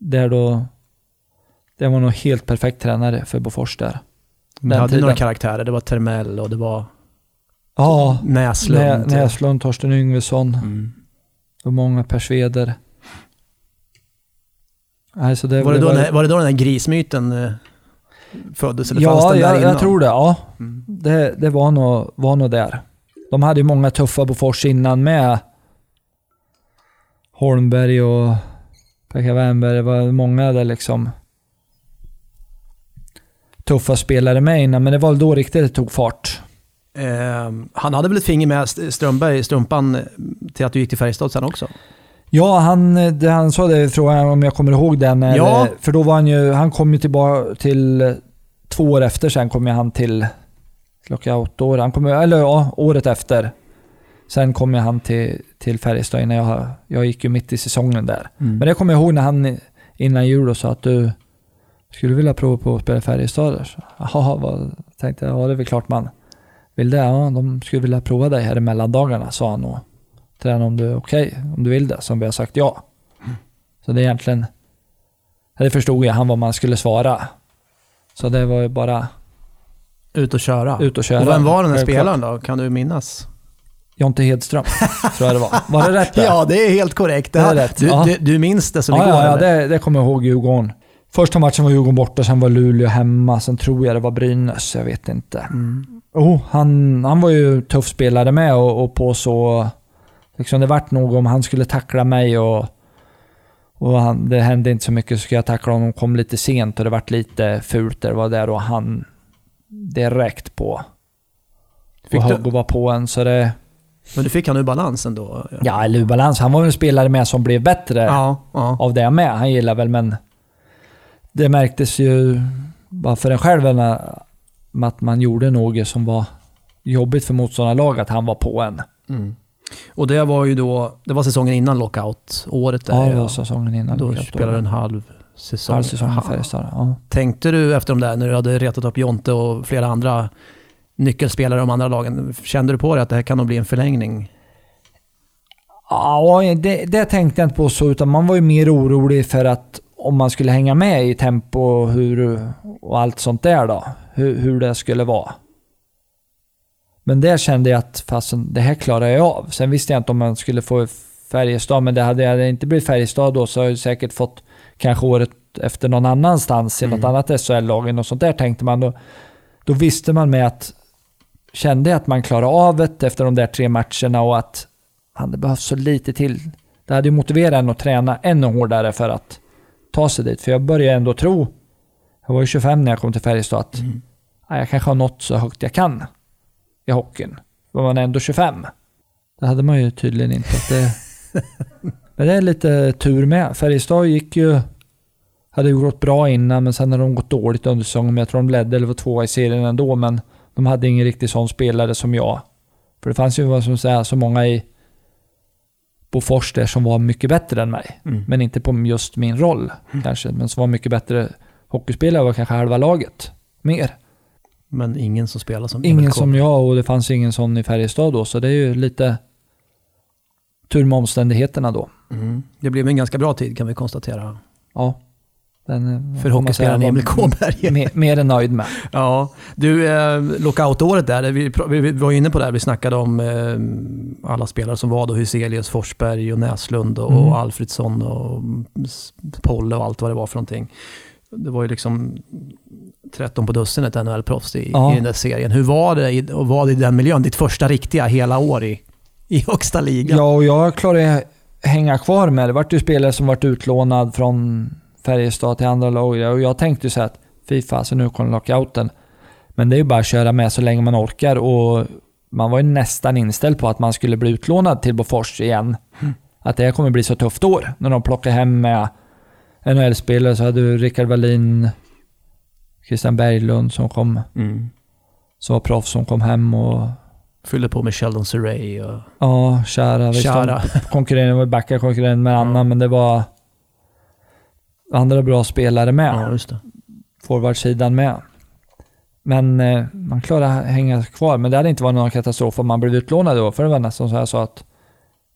Där då... Det var nog helt perfekt tränare för Bofors där. Den hade tiden. några karaktärer, det var Termell och det var Ja, Näslund. Nä, Näslund, Torsten Yngvesson. Mm. Och många Persveder. Nej, så det Var, det då, var- den- var det då den där grismyten eh, föddes? Eller Ja, den där jag, innan? jag tror det. Ja. Mm. Det, det var, nog, var nog där. De hade ju många tuffa Bofors innan med Holmberg och Pekka Wernberg. Det var många där liksom tuffa spelare med innan, men det var då riktigt det tog fart. Eh, han hade väl ett finger med St- Strömberg, Strumpan, eh, till att du gick till Färjestad sen också? Ja, han, det, han sa det i frågan om jag kommer ihåg den. Eller, Ja. För då var han ju, han kom ju tillbaka till, två år efter sen kom ju han till lockout år. Han kom, eller ja, året efter. Sen kom ju han till, till Färjestad innan jag, jag gick ju mitt i säsongen där. Mm. Men det kommer jag ihåg när han innan jul sa att du skulle vilja prova på att spela i Färjestad. där?" Så, Jaha, tänkte jag, ja det är väl klart man vill det. Ja, de skulle vilja prova dig här i mellandagarna, sa han och träna om du är okej, om du vill det. Som vi har sagt ja. Så det är egentligen, det förstod jag han vad man skulle svara. Så det var ju bara Ut och köra. ut och köra. och vem var den här Självklart. spelaren då? Kan du minnas? Jonte Hedström, tror jag det var. Var det rätt där? Ja, det är helt korrekt. Det Det är rätt. Du, Ja. du, du minns det som ja, igår? ja, ja det, det kommer jag ihåg Djurgården. Första matchen var Djurgården borta, sen var Luleå hemma, sen tror jag det var Brynäs, jag vet inte. Mm. Oh, han, han var ju tuff spelare med och, och på så... Liksom det vart nog om han skulle tackla mig och, och han, det hände inte så mycket så skulle jag tackla honom. kom lite sent och det vart lite fult det var där och han direkt på. Fick och du- och var på en så det... Men du fick han ur balans ändå? Ja, eller ur balans. Han var väl en spelare med som blev bättre Ja, ja. av det med. Han gillar väl men det märktes ju bara för en själv att man gjorde något som var jobbigt för motståndarlag att han var på en. Mm. Och det var ju då, det var säsongen innan lockout, året där. Ja, det var säsongen innan. Då spelade du en halv säsong. halv säsong i Färjestad. Ja. Tänkte du efter de där, när du hade retat upp Jonte och flera andra nyckelspelare i de andra lagen, kände du på dig att det här kan nog bli en förlängning? Ja, det, det tänkte jag inte på så, utan man var ju mer orolig för att om man skulle hänga med i tempo och, hur, och allt sånt där då. Hur, hur det skulle vara. Men där kände jag att fasen, det här klarar jag av. Sen visste jag inte om man skulle få Färjestad, men det hade, det inte blivit Färjestad då så hade jag säkert fått kanske året efter någon annanstans i något annat SHL-lag och sånt där tänkte man. Då, då visste man med att, kände jag att man klarade av det efter de där tre matcherna och att fan, det behövs så lite till. Det hade ju motiverat en att träna ännu hårdare för att ta sig dit. För jag började ändå tro, jag var ju 25 när jag kom till Färjestad, att ja, jag kanske har nått så högt jag kan i hockeyn. Var man ändå 25. Det hade man ju tydligen inte. Det, men det är lite tur med. Färjestad gick ju, hade ju gått bra innan, men sen har de gått dåligt under säsongen. Men jag tror de ledde eller var tvåa i serien ändå, men de hade ingen riktigt sån spelare som jag. För det fanns ju vad som säga, så många i Bofors där som var mycket bättre än mig. Mm. Men inte på just min roll kanske. Men som var mycket bättre hockeyspelare var kanske halva laget. Mer. Men ingen som spelar som Ingen som jag och det fanns ingen sån i Färjestad då. Så det är ju lite tur med omständigheterna då. Mm. Det blev en ganska bra tid kan vi konstatera. Ja. Den, eh, För hockeyspelaren Emil Kåberg. Mer, mer än nöjd med. Ja, du, eh, lockoutåret där, vi, vi, vi var inne på det här, vi snackade om eh, alla spelare som var då, Hyselius, Forsberg och Näslund och, Mm. och Alfredsson och S- Polle och allt vad det var för någonting. Det var ju liksom 13 på dussinet NHL-proffs i, Ja. i den där serien. Hur var det i, och var det i den miljön? Ditt första riktiga hela år i, i högsta ligan? Ja, och jag klarade hänga kvar med det. Det vart ju spelare som vart utlånad från Färjestad till andra lag. Och jag tänkte ju så här att fy fasen, nu kommer lockouten. Men det är ju bara att köra med så länge man orkar och man var ju nästan inställd på att man skulle bli utlånad till Bofors igen. Att det här kommer bli så tufft år. När de plockar hem med NHL-spelare så hade du Rickard Wallin, Christian Berglund som kom, Mm. som var proffs som kom hem och Fyllde på med Sheldon Surrey och Ja, Kära. Kära. de konkurrerade var backa konkurrerade med Anna, men det var andra bra spelare med. Ja, just det. Forwardsidan med. Men eh, man klarade att hänga kvar. Men det hade inte varit någon katastrof om man blev utlånad då. För det var nästan så jag sa att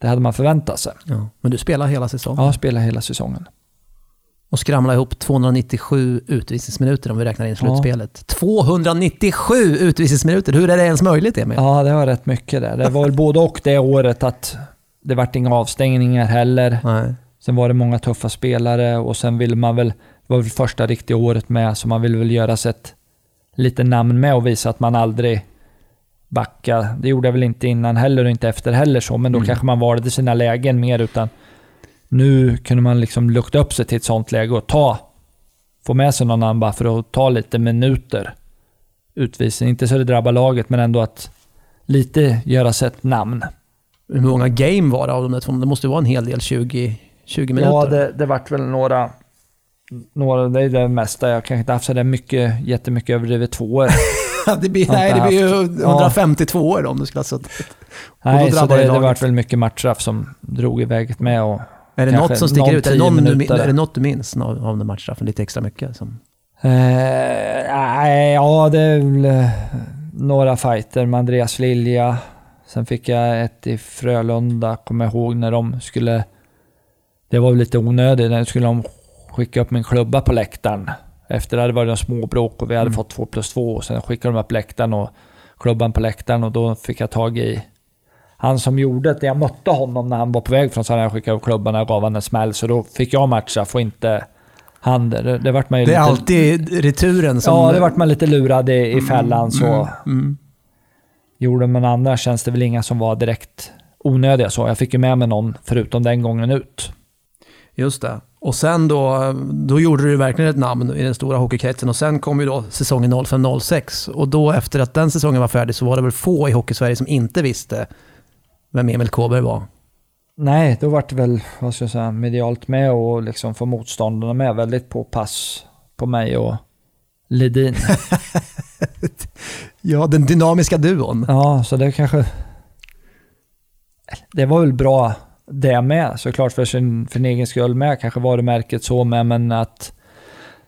det hade man förväntat sig. Ja. Men du spelar hela säsongen? Ja, spela hela säsongen. och skramla ihop 297 utvisningsminuter om vi räknar in Ja. slutspelet. 297 utvisningsminuter! Hur är det ens möjligt, Emil? Ja, det var rätt mycket där. Det var väl både och det året att det vart inga avstängningar heller. Nej. Sen var det många tuffa spelare och sen ville man väl, det var väl första riktiga året med, så man ville väl göra sig ett lite namn med och visa att man aldrig backar. Det gjorde jag väl inte innan heller och inte efter heller så, men då kanske man valde sina lägen mer utan nu kunde man liksom lukta upp sig till ett sånt läge och ta, få med sig någon annan bara för att ta lite minuter utvisning. Inte så det drabbar laget, men ändå att lite göra sig ett namn. Hur många game var det av de där två? Det måste ju vara en hel del, 20, 20 minuter. Ja, det, det vart väl några... några det är det mesta. Jag kanske inte haft så där mycket, jättemycket överdrivet tvåor. det blir, nej, det blir ju haft. 152 år om du skulle ha suttit. Nej, så det det, vart väl mycket matchstraff som drog iväg med. Och, Är det något som sticker ut? Är det, någon du, är det något du minns av av den matchstraffen lite extra mycket? Som, eh, nej, ja, det är väl eh, några fighter med Andreas Lilja. Sen fick jag ett i Frölunda, kommer jag ihåg, när de skulle... Det var lite onödigt. När skulle de skicka upp min klubba på läktaren. Efter det hade varit en småbråk och vi hade Mm. fått två plus två. Och sen skickade de upp läktaren och klubban på läktaren och då fick jag tag i han som gjorde det. Jag mötte honom när han var på väg från så jag skickat upp klubban och gav han en smäll. Så då fick jag matcha, få inte han. Det, det vart man ju det är lite, alltid returen som... Ja, det vart man lite lurad i, i fällan så. Mm. Gjorde man andra känns det väl inga som var direkt onödiga så. Jag fick ju med mig någon förutom den gången ut. Just det. Och sen då, då gjorde du verkligen ett namn i den stora hockeykretsen och sen kom ju då säsongen 05-06 och då efter att den säsongen var färdig så var det väl få i Hockeysverige som inte visste vem Emil Kåberg var. Nej, då var det väl, vad ska jag säga, medialt med och liksom få motståndarna med väldigt på pass på mig och Ledin. Ja, den dynamiska duon. Ja, så det kanske... Det var väl bra det med, såklart för sin, för sin egen skull med, kanske varumärket så med, men att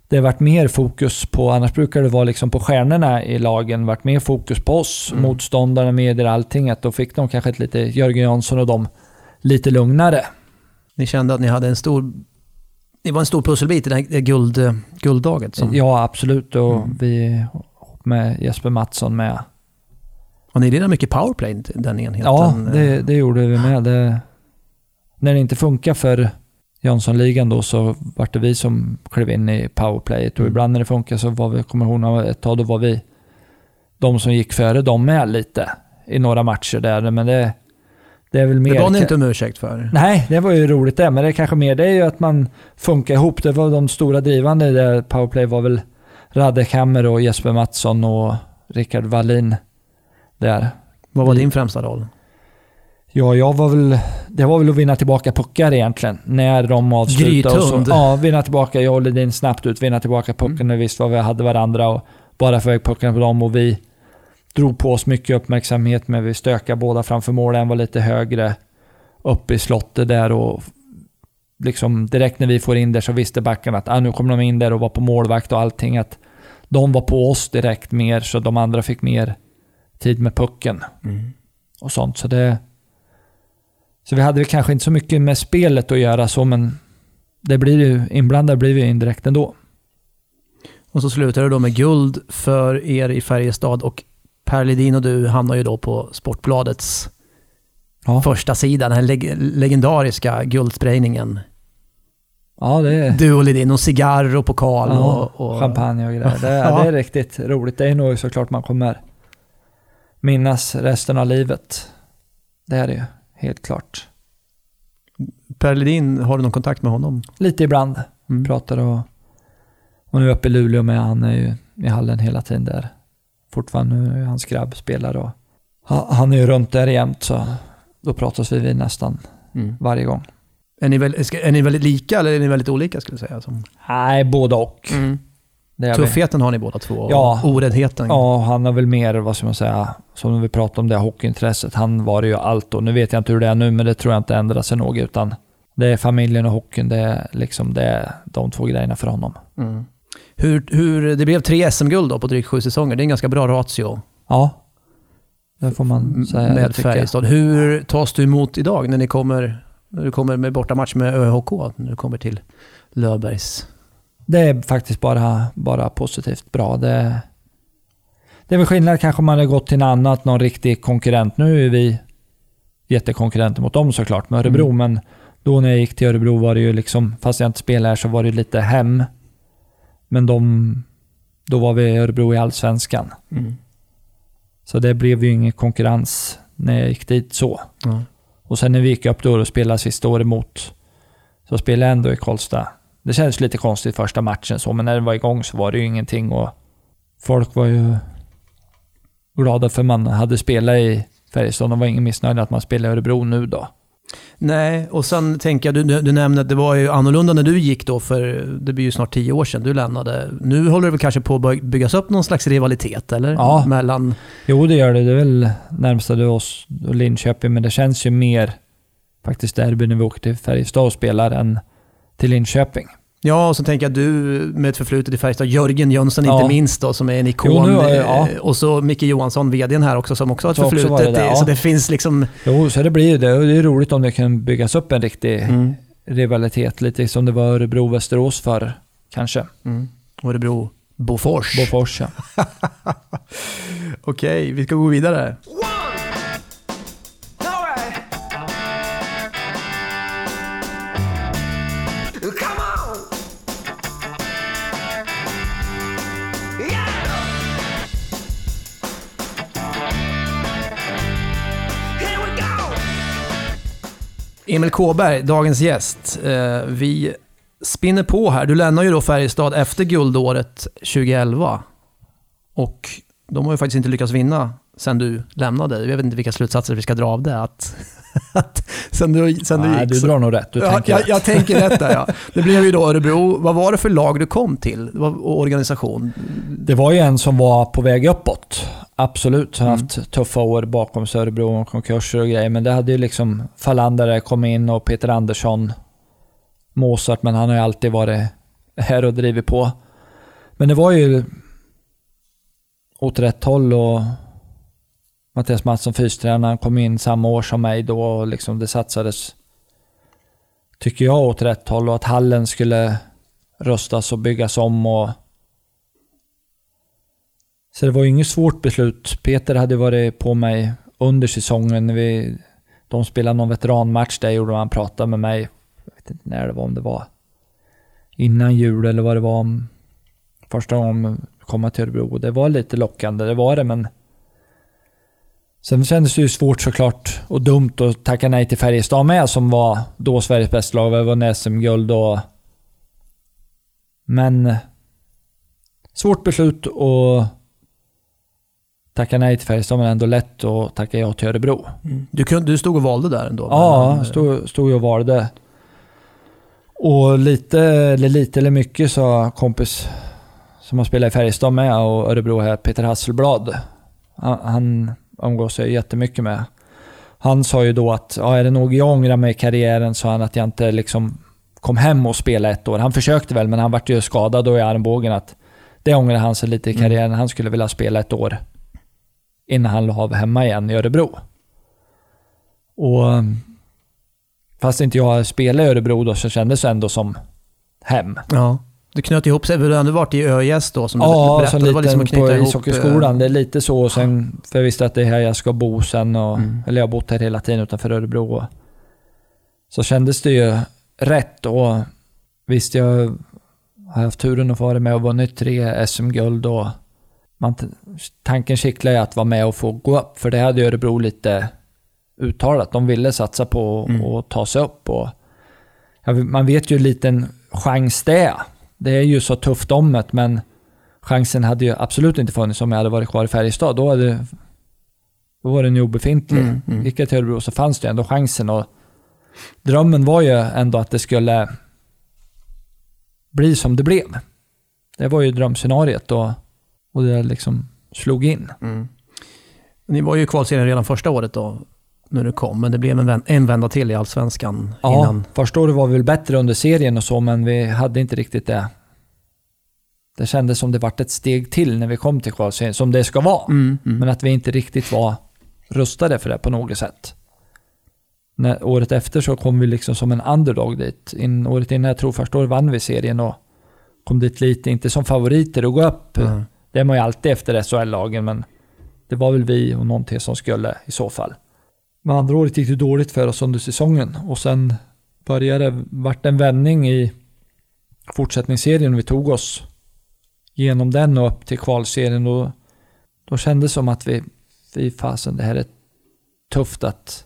det har varit mer fokus på, annars brukar det vara liksom på stjärnorna i lagen, varit mer fokus på oss, Mm. motståndarna, medier, allting. Att då fick de kanske ett lite, Jörgen Jansson och dem, lite lugnare. Ni kände att ni hade en stor... Ni var en stor pusselbit i det här guld, gulddaget. Som, Ja, absolut. Och Mm. vi med Jesper Mattsson med. Och ni lirade mycket powerplay den enheten. Ja, det, det gjorde vi med. Det, när det inte funkar för Jönssonligan då så var det vi som klev in i powerplayet och Mm. ibland när det funkar så var vi, kommer ihåg ett tag, då var vi de som gick före dem med lite i några matcher där. Men det, det är väl mer... Det var ni inte om ursäkt för. Nej, det var ju roligt det, men det är kanske mer det är ju att man funkar ihop. Det var de stora drivande i det powerplay var väl Radek Hammer och Jesper Mattsson och Rickard Wallin där. Vad var din främsta roll? Ja, jag var väl... Det var väl att vinna tillbaka puckar egentligen. När de avslutade. och så- Grythund. Ja, vinna tillbaka. Jag och Ledin snabbt ut, vinna tillbaka pucken när vi visste vad vi hade varandra och bara få iväg pucken på dem. Och vi drog på oss mycket uppmärksamhet med vi stökade båda framför mål. En var lite högre upp i slottet där och liksom direkt när vi får in där så visste backarna att ah, nu kommer de in där och var på målvakt och allting. Att de var på oss direkt mer så de andra fick mer tid med pucken och sånt. Så det... Så vi hade väl kanske inte så mycket med spelet att göra så, men det blir ju, inblandade blir vi indirekt ändå. Och så slutade det då med guld för er i Färjestad och Per Ledin och du hamnar ju då på Sportbladets Ja, första sida, den här leg legendariska guldsprayningen. ja det är... Du och Ledin och cigarr och pokal Ja, och, och... champagne och grejer. Det, Ja. det är riktigt roligt. Det är nog såklart man kommer minnas resten av livet. Det är det ju, helt klart. Per Ledin, har du någon kontakt med honom? Lite ibland. Mm. Pratar och... Och nu uppe i Luleå med, han är ju i hallen hela tiden där. Fortfarande, nu är hans grabb spelar och... ha- Han är ju runt där jämt så då pratas vi vid nästan Mm. varje gång. Är, ni väl, är ni väldigt lika eller är ni väldigt olika skulle jag säga? Som... Nej, både och. Vi. Tuffheten har ni båda två och Ja. oräddheten. Ja, han har väl mer, vad ska man säga, som vi pratade om det hockeyintresset. Han var det ju allt och nu vet jag inte hur det är nu, men det tror jag inte ändrar sig nog utan det är familjen och hockeyn, det är liksom det är de två grejerna för honom. Mm. Hur, hur, det blev tre SM-guld då på drygt sju säsonger. Det är en ganska bra ratio Ja, det får man säga. med. Färjestad. Hur tas du emot idag när ni kommer, när du kommer med bortamatch med ÖHK? När du kommer till Löfbergs? Det är faktiskt bara, bara positivt bra. Det, det är väl skillnad kanske om man hade gått till en annat, någon riktig konkurrent. Nu är vi jättekonkurrenter mot dem såklart med Örebro, Mm. men då när jag gick till Örebro var det ju liksom, fast jag inte spelade här så var det lite hem. Men de, då var vi i Örebro i Allsvenskan. Så det blev ju ingen konkurrens när jag gick dit så. Ja. Och sen när vi gick upp då och spelade sista året mot, så spelade jag ändå i Karlstad. Det kändes lite konstigt första matchen så, men när den var igång så var det ju ingenting och folk var ju glada för man hade spelat i Färjestad. De var ingen missnöjda att man spelar i Örebro nu då. Nej, och sen tänker jag, du, du nämnde att det var ju annorlunda när du gick då, för det blir ju snart tio år sedan du lämnade. Nu håller det väl kanske på att byggas upp någon slags rivalitet, eller? Ja. Mellan... Jo, det gör det. Det är väl närmsta oss och Linköping, men det känns ju mer faktiskt derby när vi åker till Färjestad och spelar än till Linköping. Ja, och så tänker jag du med ett förflutet i Färjestad, Jörgen Jönsson Ja. inte minst då, som är en ikon. Jo, har jag- ja. Eh, Och så Micke Johansson, vdn här också, som också har ett förflutet. det där, ja. Så det finns liksom... Jo, så det blir det. Och det är roligt om det kan byggas upp en riktig Mm. rivalitet. Lite som det var Örebro-Västerås för kanske. Mm. Örebro, Bofors. Bofors, ja. Okej, vi ska gå vidare. Emil Kåberg, dagens gäst. Eh, vi spinner på här. Du lämnar ju då Färjestad efter guldåret 2011. Och de har ju faktiskt inte lyckats vinna sen du lämnade. Jag vet inte vilka slutsatser vi ska dra av det. Att, att sen du, sen du Nej, gick du så- drar nog rätt. Du ja, tänker jag, rätt. jag tänker rätt där ja. Det blev ju då Örebro. Vad var det för lag du kom till? Och organisation? Det var ju en som var på väg uppåt. Absolut. Har Mm. haft tuffa år bakom sig, Örebro och konkurser och grejer. Men det hade ju liksom Falandare kommit in och Peter Andersson, Mozart, men han har ju alltid varit här och drivit på. Men det var ju åt rätt håll och Mattias Mattsson, fystränaren, kom in samma år som mig då och liksom det satsades, tycker jag, åt rätt håll och att hallen skulle rustas och byggas om och så det var ju inget svårt beslut. Peter hade varit på mig under säsongen. När vi, de spelade någon veteranmatch där gjorde han pratade med mig. Jag vet inte när det var, om det var innan jul eller vad det var. Om första gången komma till Örebro. Det var lite lockande, det var det, men Sen kändes det ju svårt såklart och dumt att tacka nej till Färjestad med som var då Sveriges bästa lag. Vi vann SM-guld och... Men... Svårt beslut att tacka nej till Färjestad men ändå lätt att tacka ja till Örebro. Du, kunde, du stod och valde där ändå? Ja, Men, stod, stod jag och valde. Och lite, eller lite eller mycket sa kompis som har spelat i Färjestad med och Örebro här, Peter Hasselblad. Han umgås jag jättemycket med. Han sa ju då att, ja är det nog jag ångrar mig i karriären, sa han, att jag inte liksom kom hem och spelade ett år. Han försökte väl, men han vart ju skadad då i armbågen. Att det ångrar han sig lite i karriären. Han skulle vilja spela ett år innan han la av hemma igen i Örebro. Och fast inte jag spelade i Örebro då så kändes det ändå som hem. Ja. Det knöt ihop sig. Du ändå varit i ÖIS då som du Ja, berättade. som Det var liksom att på ishockeyskolan. Det är lite så. Sen, för jag visste att det är här jag ska bo sen. Och, Mm. Eller jag har bott här hela tiden utanför Örebro. Så kändes det ju rätt. Och visst, jag har haft turen att få vara med och vunnit tre SM-guld. Och man, tanken kittlar ju att vara med och få gå upp. För det hade ju Örebro lite uttalat. De ville satsa på Mm. att ta sig upp. Och, ja, man vet ju hur liten chans det är. Det är ju så tufft om det, men chansen hade ju absolut inte funnits om jag hade varit kvar i Färjestad. Då, hade, då var den ju obefintlig. Mm, mm. Gick jag till Örebro så fanns det ändå chansen. Och drömmen var ju ändå att det skulle bli som det blev. Det var ju drömscenariet och, och det liksom slog in. Mm. Ni var ju i kvalserien redan första året då, när du kom. Men det blev en, vän, en vända till i Allsvenskan Ja, innan. första året var vi väl bättre under serien och så, men vi hade inte riktigt det. Det kändes som det vart ett steg till när vi kom till kvalserien, som det ska vara. Mm, mm. Men att vi inte riktigt var rustade för det på något sätt. När, året efter så kom vi liksom som en underdog dit. In, året innan, jag tror första året vann vi serien och kom dit lite, inte som favoriter att gå upp. Mm. Det är man ju alltid efter SHL-lagen, men det var väl vi och någon till som skulle i så fall. Men andra året gick det dåligt för oss under säsongen och sen började, vart en vändning i fortsättningsserien och vi tog oss genom den och upp till kvalserien och då kändes det som att vi, vi fasen det här är tufft att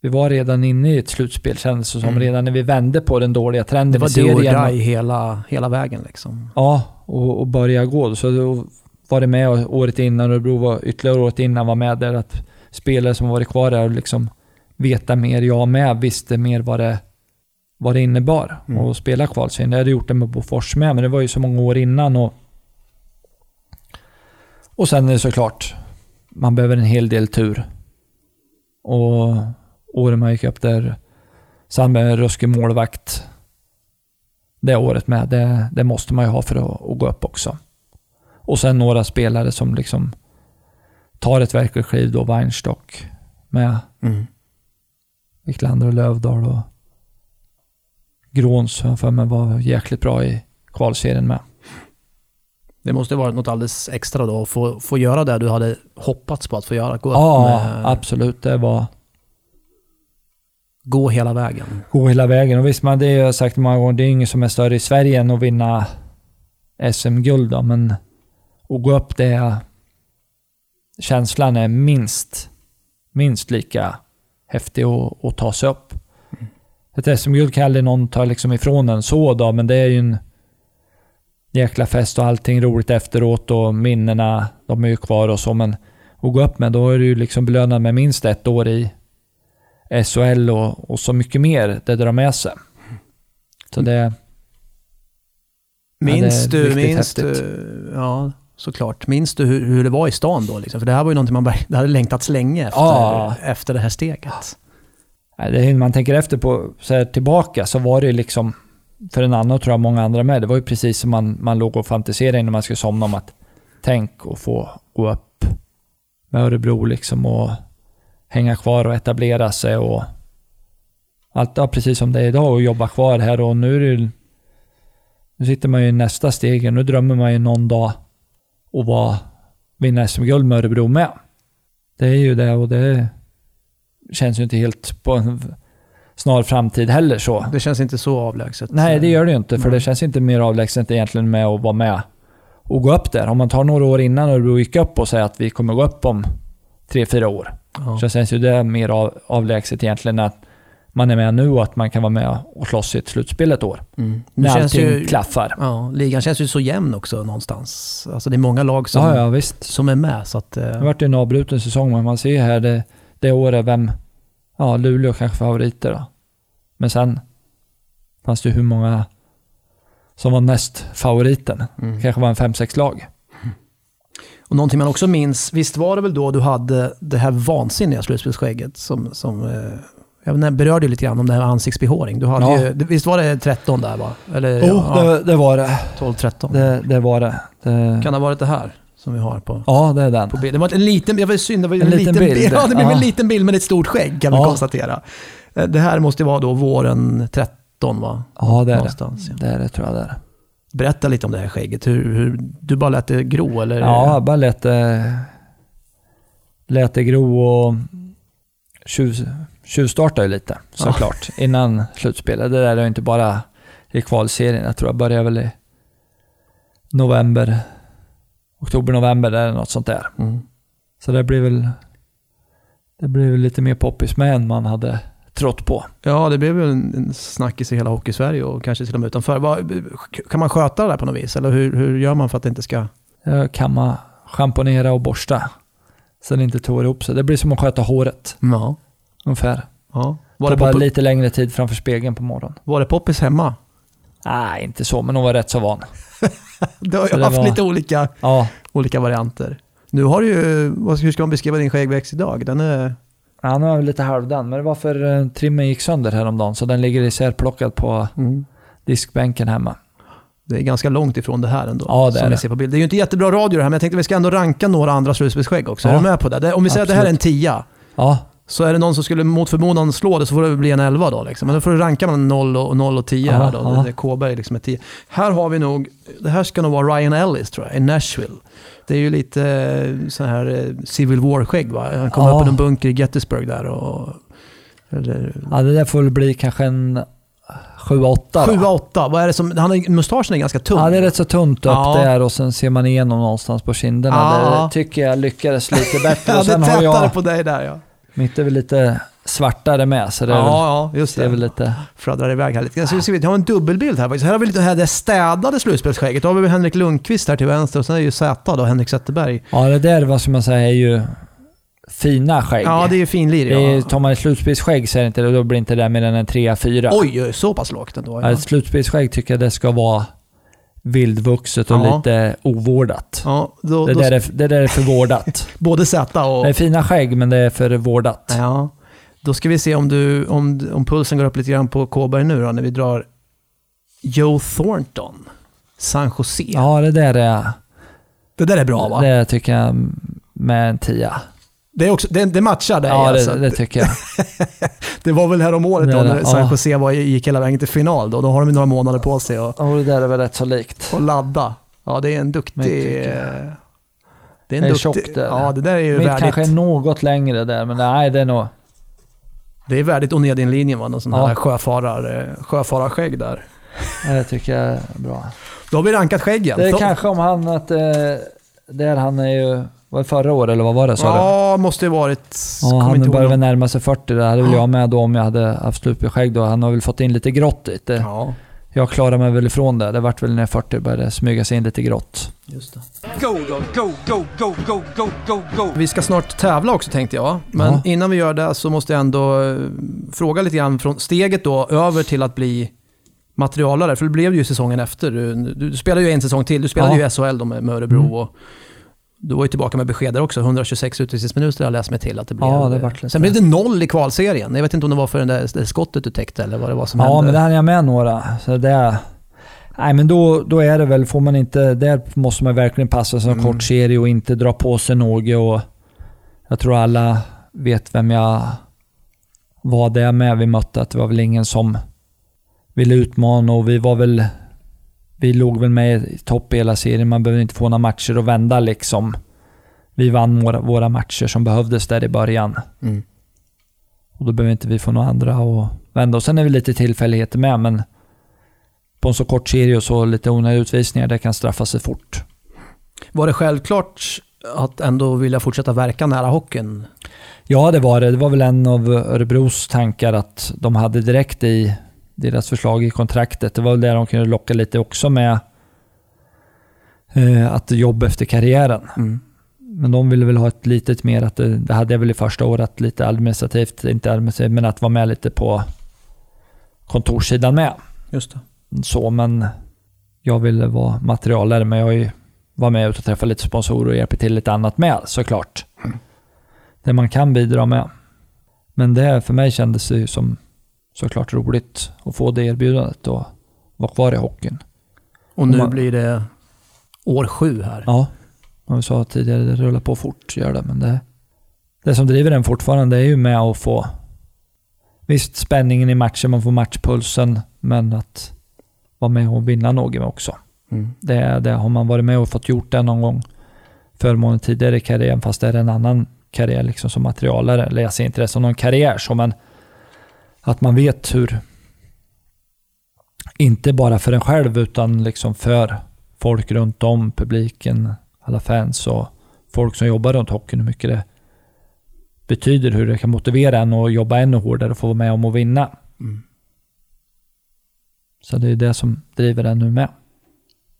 vi var redan inne i ett slutspel kändes det som. Mm. Redan när vi vände på den dåliga trenden Det var i do or serien. die hela, hela vägen liksom. Ja, och, och börja gå. Så då var det med året innan, Örebro var ytterligare året innan var med där. Att spelare som varit kvar där och liksom veta mer, jag med, visste mer vad det, vad det innebar. Mm. Och spela kvalserien. Jag hade gjort det med Bofors med, men det var ju så många år innan. Och, och sen är det såklart, man behöver en hel del tur. Och året man gick upp där, Sandberg ruskig målvakt det året med. Det, det måste man ju ha för att, att gå upp också. Och sen några spelare som liksom tar ett verkligt kliv då, Weinstock med Mm. Wiklander och Lövdahl och Gråns har för mig var jäkligt bra i kvalserien med. Det måste varit något alldeles extra då, att få, få göra det du hade hoppats på att få göra. Gå, Ja, med, absolut. Det var gå hela vägen. gå hela vägen. Och visst, man, det har jag sagt många gånger, det är inget som är större i Sverige än att vinna SM-guld men att gå upp det... Känslan är minst, minst lika häftig att, att ta sig upp. Ett SM-guld kan aldrig någon ta liksom ifrån en så då, men det är ju en jäkla fest och allting roligt efteråt och minnena, de är ju kvar och så, men att gå upp med, då är du ju liksom belönad med minst ett år i SHL och, och så mycket mer det drar med sig. Så det... Minns är du, minns häftigt. du, ja såklart. Minns du hur, hur det var i stan då? Liksom? För det här var ju någonting man det hade längtats länge efter, Ja. efter det här steget. Nej, det är, man tänker efter på, så här tillbaka, så var det ju liksom, för en annan och tror jag många andra med, det var ju precis som man, man låg och fantiserade innan man skulle somna om att tänk och få gå upp med Örebro liksom och hänga kvar och etablera sig och allt, ja, precis som det är idag och jobba kvar här och nu är det ju, nu sitter man ju i nästa steg, nu drömmer man ju någon dag att vara, vinna SM-guld med Örebro med. Det är ju det och det känns ju inte helt på en snar framtid heller så. Det känns inte så avlägset. Nej, det gör det ju inte, för Nej. det känns inte mer avlägset egentligen med att vara med och gå upp där. Om man tar några år innan Örebro gick upp och säger att vi kommer gå upp om tre, fyra år, Ja. så känns ju det mer av, avlägset egentligen att man är med nu och att man kan vara med och slåss i ett slutspel ett år. Mm. När allting ju, klaffar. ja, ligan känns ju så jämn också någonstans. Alltså det är många lag som, Ja, ja, visst. som är med. Så att, eh, Det har varit en avbruten säsong, men man ser här det, det året vem... Ja, Luleå kanske favoriter då. Men sen fanns det ju hur många som var näst favoriten. mm. kanske var en fem sex lag. Och någonting man också minns, visst var det väl då du hade det här vansinniga slutspelsskägget som, som eh, jag berörde ju lite grann om det här med ansiktsbehåring. Du hade Ja. ju, det- visst var det 13 där va? Eller Jo, ja, det, det var det. 12-13. det. Det var det. det Kan det ha varit det här som vi har på, ja, det är den. på bild? Det var en liten, jag var synd, det var en, En liten bild. Ja, det blev Ja. en liten bild med ett stort skägg kan vi konstatera. Eh, Det här måste vara då våren 13 va? Ja, det är det. Någonstans, ja. Det är det tror jag det är. Berätta lite om det här skägget. Hur, hur, du bara lät det gro eller? Ja, bara lät det, lät det gro och tjuv, tjuvstartade ju lite såklart innan slutspelet. Det där är ju inte bara i kvalserien. Jag tror jag började väl i november, oktober, november eller något sånt där. Mm. Så det blir väl det blir väl lite mer poppis med än man hade trott på. Ja, det blev väl en, en snackis i hela Hockeysverige och kanske till och med utanför. Kan man sköta det där på något vis? Eller hur, hur gör man för att det inte ska... Kamma, schamponera och borsta. Så det inte tår ihop sig. Det blir som att sköta håret Ja. Ungefär. ja. Var det bara lite längre tid framför spegeln på morgonen. var det poppis hemma? Nej, inte så, men hon var rätt så van. Du har ju haft var- lite olika, Ja, olika varianter. Nu har du ju, hur ska man beskriva din skäggväxt idag? Den är... han var väl lite halvdan, men det var för eh, trimmen gick sönder häromdagen, så den ligger isärplockad på Mm. diskbänken hemma. Det är ganska långt ifrån det här ändå. Ja, det som är det. ser på bild. Det är ju inte jättebra radio det här, men jag tänkte vi ska ändå ranka några andra slutspelsskägg också. Ja. Är du med på det? om vi säger att det här är en Absolut. 10, Ja, så är det någon som skulle mot förmodan slå det så får det bli en 11 då. Liksom. Men då får du ranka mellan 0 och, 0 och 10 Ja, här då. ja. Det- Kåberg liksom är 10. Här har vi nog, det här ska nog vara Ryan Ellis tror jag, i Nashville. Det är ju lite eh, så här eh, Civil War-skägg va? Han kommer Ja. upp i en bunker i Gettysburg där och... Eller, ja det där får väl bli kanske en 7-8 då. 7-8, vad är det som... Han mustaschen är ganska tunn. Ja, det är rätt så tunt upp Ja. där och sen ser man igenom någonstans på kinderna. Ja. Det tycker jag lyckades lite bättre. Ja, det tätare jag, på dig där ja. Mitt är väl lite svartare med, så det är väl, Ja, ja, just det är väl det. lite... Fladdrar iväg här lite. Så vi vi har en dubbelbild här faktiskt. Här har vi lite det här det städade slutspelsskägget. Då har vi Henrik Lundqvist här till vänster och sen är det ju Z då, Henrik Zetterberg. Ja, det där, vad ska man säga, är ju fina skägg. Ja, det är ju finlir Det ja. tar man ett slutspelsskägg så är det inte, då blir inte det mer än en 3-4. Oj, oj, så pass lågt ändå. Ja. Ja. Ett slutspelsskägg tycker jag det ska vara vildvuxet och Ja. lite ovårdat. Ja, då, Det då, där, är, det där är för vårdat. både Z och... Det är fina skägg, men det är för vårdat. Ja. Då ska vi se om, du, om, om pulsen går upp lite grann på Kåberg nu då, när vi drar Joe Thornton, San Jose. Ja, det där är... Det där är bra va? Det, Det tycker jag med en tia. Är också, det, det matchar dig Ja, alltså. det, det tycker jag. Det var väl här om året Det då är det, när San ja. Jose var, gick hela vägen till final då. Då har de några månader på sig att Och det där är väl rätt så likt. att ladda. Ja, det är en duktig... Det är en Det är duktig... tjockt där. Ja, det där är ju Mitt värdigt. kanske är något längre där, men nej, det är nog... Det är värdigt Onedin-linjen va? Någon sån Ja. här sjöfarar, sjöfararskägg där. Det tycker jag är bra. Då har vi rankat skäggen. Det är Då- kanske om han att... Eh, där han är ju var det förra året eller vad var det? Sa ja, du? måste ju varit. Ja, han börjar väl närma sig 40. Det hade väl jag med då om jag hade haft slut skägg då. Han har väl fått in lite grått lite. Ja. Jag klarar mig väl ifrån det. Det vart väl när 40 började smyga sig in lite grått. Just det. Go, go, go, go, go, go, go, go. Vi ska snart tävla också tänkte jag. Men ja. innan vi gör det så måste jag ändå eh, fråga lite grann från steget då över till att bli materialare. För det blev ju säsongen efter. Du, du spelade ju en säsong till. Du spelade ja. ju SHL då med Örebro. Mm. Och du var ju tillbaka med besked där också. 126 utvisningsminuter har jag läst mig till att det blev. Ja, det Sen blev det noll i kvalserien. Jag vet inte om det var för den där, det skottet du täckte eller vad det var som Ja, hände. men det hann jag med några. Så det... Nej, men då, då är det väl, får man inte... Där måste man verkligen passa sig en Mm. kort serie och inte dra på sig något. Och jag tror alla vet vem jag var där med vi mötte. Att det var väl ingen som ville utmana och vi var väl... Vi låg väl med i topp i hela serien. Man behöver inte få några matcher att vända liksom. Vi vann våra, våra matcher som behövdes där i början. Mm. Och då behöver inte vi få några andra att vända. Och sen är det lite tillfälligheter med, men på en så kort serie och så lite onödiga utvisningar, det kan straffa sig fort. Var det självklart att ändå vilja fortsätta verka nära hockeyn? Ja, det var det. Det var väl en av Örebros tankar att de hade direkt i deras förslag i kontraktet. Det var väl det de kunde locka lite också med eh, att jobba efter karriären. Mm. Men de ville väl ha ett litet mer, att det, det hade jag väl i första året, lite administrativt, inte administrativt, men att vara med lite på kontorssidan med. Just det. så, men jag ville vara materialare, men jag var med och träffa lite sponsorer och hjälper till lite annat med såklart. Det man kan bidra med. Men det för mig kändes det ju som såklart roligt att få det erbjudandet och vara kvar i hockeyn. Och nu man- blir det år sju här. Ja, som vi sa tidigare, det rullar på fort, gör det. Men det, det som driver den fortfarande är ju med att få visst spänningen i matchen, man får matchpulsen, men att vara med och vinna något också. Mm. Det, det har man varit med och fått gjort det någon gång förmånen tidigare i karriären, fast det är en annan karriär liksom som materialare. Eller jag ser inte det som någon karriär så, men att man vet hur, inte bara för en själv, utan liksom för folk runt om, publiken, alla fans och folk som jobbar runt hockeyn, hur mycket det betyder, hur det kan motivera en att jobba ännu hårdare och få vara med om att vinna. Mm. Så det är det som driver en nu med,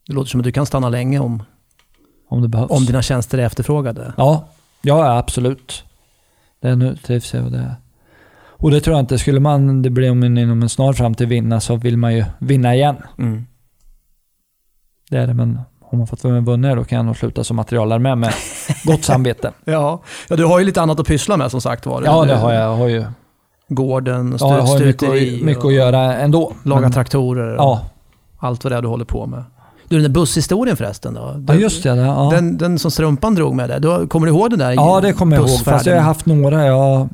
Det låter som att du kan stanna länge om, om det behövs. om dina tjänster är efterfrågade. Ja, ja absolut. Det är nu trivs jag och det. Och det tror jag inte, skulle man, det blir om en, inom en snar framtid vinna så vill man ju vinna igen. Mm. Det är det, men om man fått vara med vunnit då kan jag nog sluta som materialare med, med gott samvete. Ja. ja, du har ju lite annat att pyssla med som sagt var. Ja, det har jag. Jag har ju, Gården, ja, jag har mycket, mycket att göra ändå. laga Men- traktorer och Ja, allt vad det är du håller på med. Du, den där busshistorien förresten då? ja Den- just det. Ja, Den, den som Strumpan drog med det. Du, kommer du ihåg den där ja det kommer jag ihåg. Fast jag har haft några. Jag,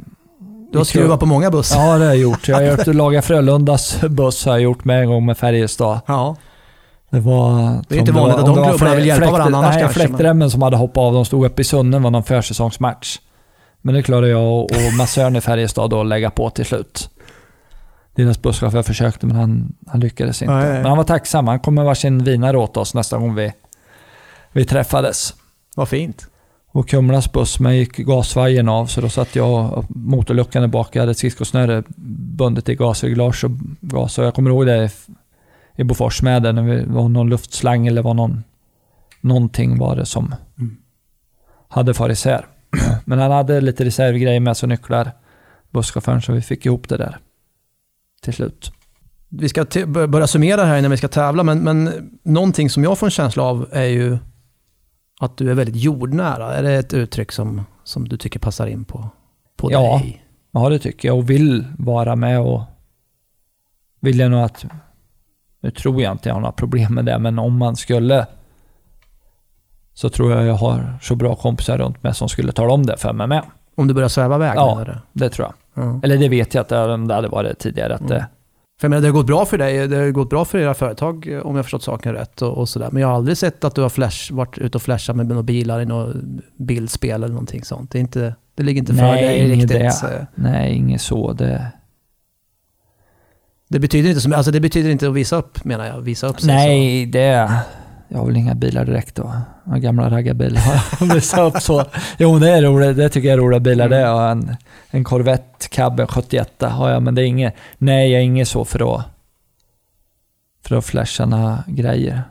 Du har skruvat på många bussar. Ja, det har jag gjort. Jag har att laga Frölundas buss har jag gjort med en gång med Färjestad. Ja. Det var... Det är inte vanligt att de klubbarna vill hjälpa varandra annars Nej, kanske, men- fläktremmen som hade hoppat av, de stod uppe i Sunne var någon försäsongsmatch. Men det klarade jag och, och massören i Färjestad då att lägga på till slut. Deras busschaufför försökte men han, han lyckades inte. Nej, nej. Men han var tacksam. Han kom med varsin vinare åt oss nästa gång vi, vi träffades. Vad fint. Och Kumlas buss, men gick gasvajern av så då satt jag motorluckan är bak. Jag hade ett skridskosnöre bundet i gasreglage och gas. Och jag kommer ihåg det i- Bofors med det, när det var någon luftslang eller var någon... Någonting var det som hade farit isär. Men han hade lite reservgrejer med sig, nycklar, busschauffören, så vi fick ihop det där. Till slut. Vi ska börja summera här innan vi ska tävla, men, men någonting som jag får en känsla av är ju att du är väldigt jordnära. Är det ett uttryck som, som du tycker passar in på, på Ja. dig? Ja, det tycker jag. Och vill vara med och vill jag nog att... Nu tror jag inte jag har några problem med det, men om man skulle så tror jag jag har så bra kompisar runt mig som skulle tala om det för mig med. Om du börjar sväva iväg Ja. du? Det tror jag. Ja. Eller det vet jag att det, hade varit tidigare. Att det, För jag menar, det har gått bra för dig, det har gått bra för era företag om jag förstått saken rätt och, och sådär. Men jag har aldrig sett att du har flash, varit ute och flashat med några bilar i något bildspel eller någonting sånt. Det, är inte, det ligger inte för Nej, dig riktigt. det. så- nej, inget så. Det, Det betyder inte, alltså det betyder inte att visa upp menar jag, visa upp sig. Så. nej, det, jag har väl inga bilar direkt då. Några gamla raggarbilar har jag visat upp så. Jo, det är roligt. Det tycker jag är roliga bilar. Det är jag. en, en Corvette Cab 71 har jag, men det är inget... Nej, jag är inget så för att... För att flasha några grejer.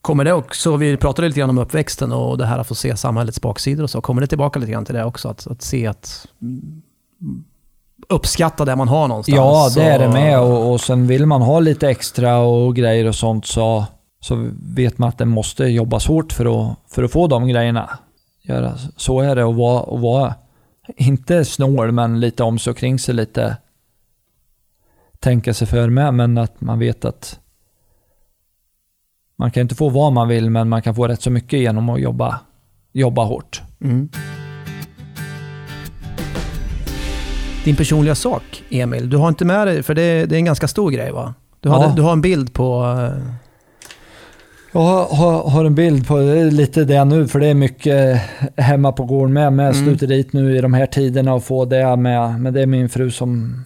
Kommer det också, vi pratade lite grann om uppväxten och det här att få se samhällets baksidor och så. Kommer det tillbaka lite grann till det också? Att, att se att mm, uppskatta det man har någonstans? Ja, det är det och- med. Och, och sen vill man ha lite extra och grejer och sånt så, så vet man att det måste jobbas hårt för att, för att få de grejerna. Göra, så är det och vara, och vara inte snål, men lite om sig och kring sig lite. Tänka sig för med, men att man vet att man kan inte få vad man vill, men man kan få rätt så mycket genom att jobba, jobba hårt. Mm. Din personliga sak, Emil. Du har inte med dig, för det, det är en ganska stor grej va? Du, hade, Ja. du har en bild på... Jag har, har, har en bild på det lite det nu, för det är mycket hemma på gården med. Med Mm. slutet nu i de här tiderna och få det med. Men det är min fru som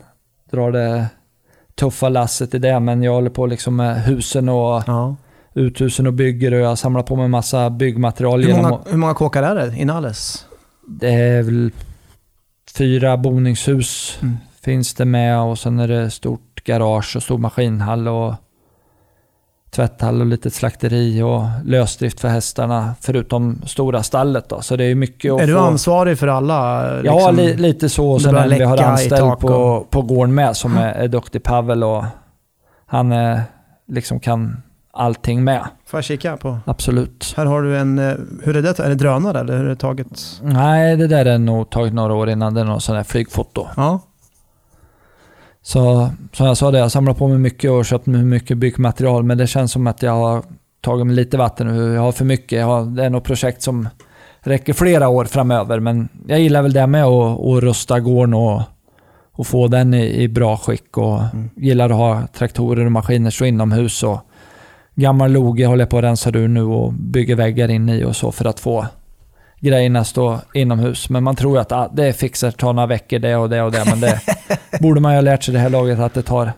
drar det tuffa lasset i det. Men jag håller på liksom med husen och Ja. uthusen och bygger och jag samlar på mig massa byggmaterial. Hur, många, hur många kåkar är det i Nalles? Det är väl fyra boningshus Mm. finns det med och sen är det stort garage och stor maskinhall och tvätthall och litet slakteri och lösdrift för hästarna förutom stora stallet då. Så det är mycket Är du få... ansvarig för alla? Ja, liksom? li, lite så. Och sen en vi har anställd tak på, på gården med som är, är duktig Pavel och han är, liksom kan allting med. Får jag kika på? Absolut. Här har du en... eh, Hur är det? Är det drönare eller hur är det taget? Nej, det där är nog tagit några år innan. Det är någon sån här flygfoto. Ja. Så som jag sa, det, jag samlar på mig mycket och köpt mycket byggmaterial, men det känns som att jag har tagit mig lite vatten nu. Jag har för mycket. Jag har, det är något projekt som räcker flera år framöver, men jag gillar väl det med att, att rusta gården och, och få den i, i bra skick och gillar att ha traktorer och maskiner så inomhus och gammal loge håller jag på att rensa ur nu och bygger väggar in i och så för att få grejerna stå inomhus. Men man tror att ah, det fixar, tar några veckor det och det och det, men det borde man ju ha lärt sig det här laget att det tar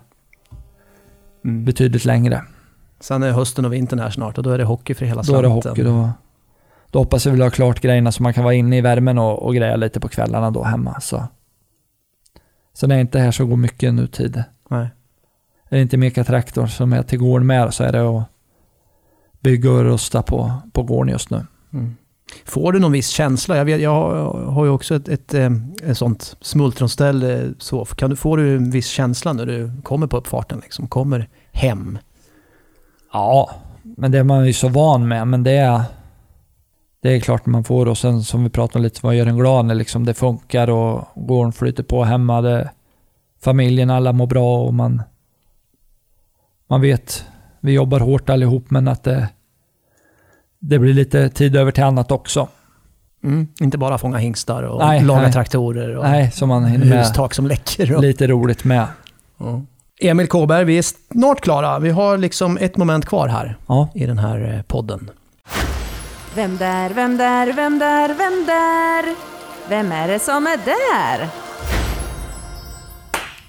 betydligt längre. Sen är hösten och vintern här snart och då är det hockey för hela Då är det slanten. hockey. Då, då hoppas jag väl ha klart grejerna så man kan vara inne i värmen och, och greja lite på kvällarna då hemma. Så. så när jag inte är här så går mycket nu tid. Nej. Är det inte Meka Traktor som är till gården med så är det att bygga och rusta på, på gården just nu. Får du någon viss känsla? Jag, vet, jag har ju också ett, ett, eh, ett sånt smultronställ. Eh, så. Kan du, får du en viss känsla när du kommer på uppfarten? Liksom, kommer hem? Ja, men det är man ju så van med. Men det är, det är klart man får. Och sen som vi pratade om lite, vad gör en glad när liksom det funkar och gården flyter på hemma. Det, familjen, alla mår bra och man, man vet, vi jobbar hårt allihop men att det, det blir lite tid över till annat också. Mm. Inte bara fånga hingstar och Nej, laga nej. traktorer och Nej, så man hinner med hustak som läcker. Och, lite roligt med. Ja. Emil Kåberg, vi är snart klara. Vi har liksom ett moment kvar här Ja. i den här eh, podden. Vem där, vem där, vem där, vem där? Vem är det som är där?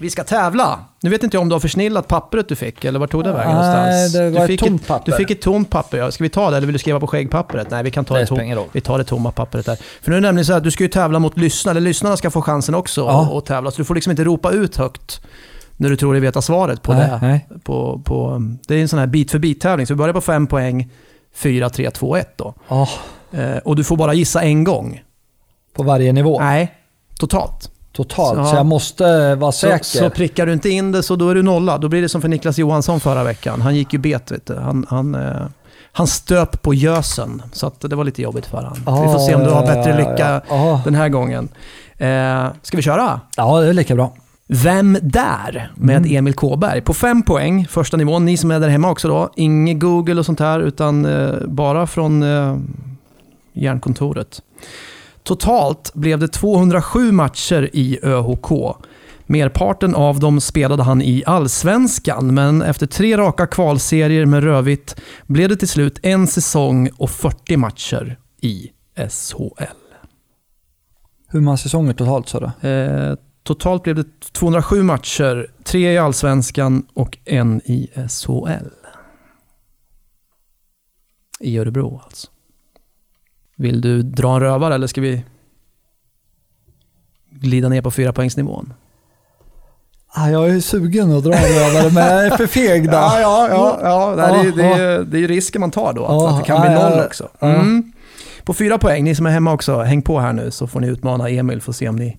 Vi ska tävla. Nu vet inte jag om du har försnillat pappret du fick, eller vart tog det vägen Nej, någonstans? det var du ett fick tomt papper. Du fick ett tomt papper, ja. Ska vi ta det eller vill du skriva på skäggpappret? Nej, vi kan ta Det det, tom- vi tar det tomma pappret där. För nu är det nämligen så att du ska ju tävla mot lyssnare, eller lyssnarna ska få chansen också Ja. att tävla. Så du får liksom inte ropa ut högt när du tror dig veta svaret på Nej, det. nej. På, på, det är en sån här bit för bit-tävling, så vi börjar på fem poäng, fyra, tre, två, ett då. Ja, Eh, och du får bara gissa en gång. på varje nivå. Nej, totalt. Totalt. Så- Så, jag måste vara Så, säker. så prickar du inte in det så då är du nolla. Då blir det som för Niklas Johansson förra veckan. Han gick ju bet, vet du. Han, han, eh, han stöp på gösen. Så det var lite jobbigt för honom. vi får se om du har bättre lycka Ja, den här gången. Eh, ska vi köra? ja det är lika bra. Vem där? Med Mm. Emil Kåberg. På fem poäng, första nivån. Ni som är där hemma också då. Inget Google och sånt här, utan eh, bara från eh, järnkontoret. Totalt blev det 207 matcher i ÖHK. Merparten av dem spelade han i Allsvenskan, men efter tre raka kvalserier med Rövitt blev det till slut en säsong och 40 matcher i SHL. Hur många säsonger totalt sa du? Eh, totalt blev det 207 matcher, tre i Allsvenskan och en i SHL. i Örebro alltså. Vill du dra en rövare eller ska vi glida ner på fyra poängsnivån? Ah, jag är sugen att dra en rövare, men jag är för feg då. Ja, ja, ja. ja. Det, är, det, är, det är ju risken man tar då, att, att det kan bli noll också. Mm. På fyra poäng, ni som är hemma också, häng på här nu så får ni utmana Emil, får se om ni...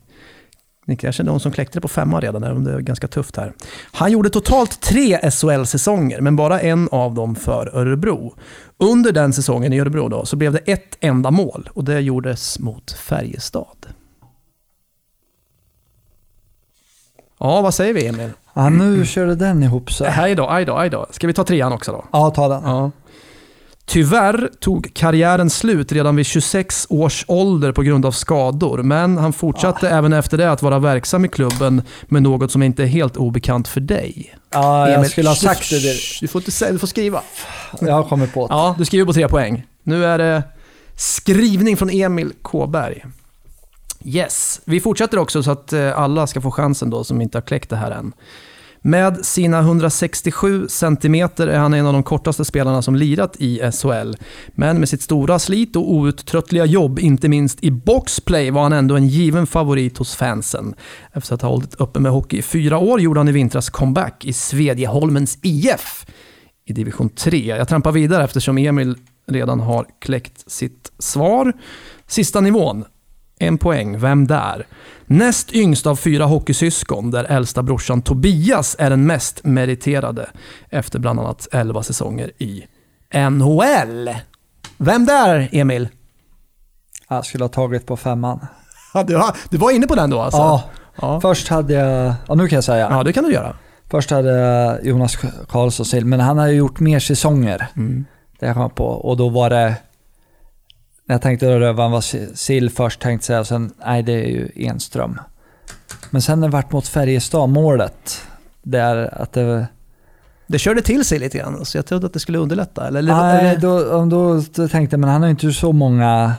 Ni kanske är någon som kläckte på femma redan, även om det är ganska tufft här. Han gjorde totalt tre SHL-säsonger, men bara en av dem för Örebro. Under den säsongen i Örebro då, så blev det ett enda mål och det gjordes mot Färjestad. Ja, vad säger vi Emil? Ja, nu körde den ihop sig. Hej då, aj då, aj då. Ska vi ta trean också då? Ja, ta den. Ja. Tyvärr tog karriären slut redan vid 26 års ålder på grund av skador, men han fortsatte även efter det att vara verksam i klubben med något som inte är helt obekant för dig. Ja, jag Emil, skulle ha sagt det. Du får, inte säga, du får skriva. Jag har kommit på det. Ja, du skriver på tre poäng. Nu är det skrivning från Emil Kåberg. Yes, vi fortsätter också så att eh, alla ska få chansen då som inte har kläckt det här än. Med sina 167 cm är han en av de kortaste spelarna som lirat i SHL. Men med sitt stora slit och outtröttliga jobb, inte minst i boxplay, var han ändå en given favorit hos fansen. Efter att ha hållit uppe med hockey i fyra år gjorde han i vintras comeback i Svedjeholmens IF i division 3. Jag trampar vidare eftersom Emil redan har kläckt sitt svar. Sista nivån. En poäng. Vem där? Näst yngst av fyra hockeysyskon, där äldsta brorsan Tobias är den mest meriterade efter bland annat 11 säsonger i NHL. Vem där, Emil? Jag skulle ha tagit på femman. Ja, du, du var inne på den då alltså? Ja, Ja, först hade jag... Ja, nu kan jag säga. ja det kan du göra. Först hade jag Jonas Karlsson men han har ju gjort mer säsonger. Mm. Det jag kom på. Och då var det... När jag tänkte att rövaren var Sill först, tänkte jag sen, nej det är ju Enström. Men sen när det vart mot Färjestad, målet, där att det... Det körde till sig lite grann, så jag trodde att det skulle underlätta. Eller, Nej, då, då, då tänkte jag, men han har ju inte så många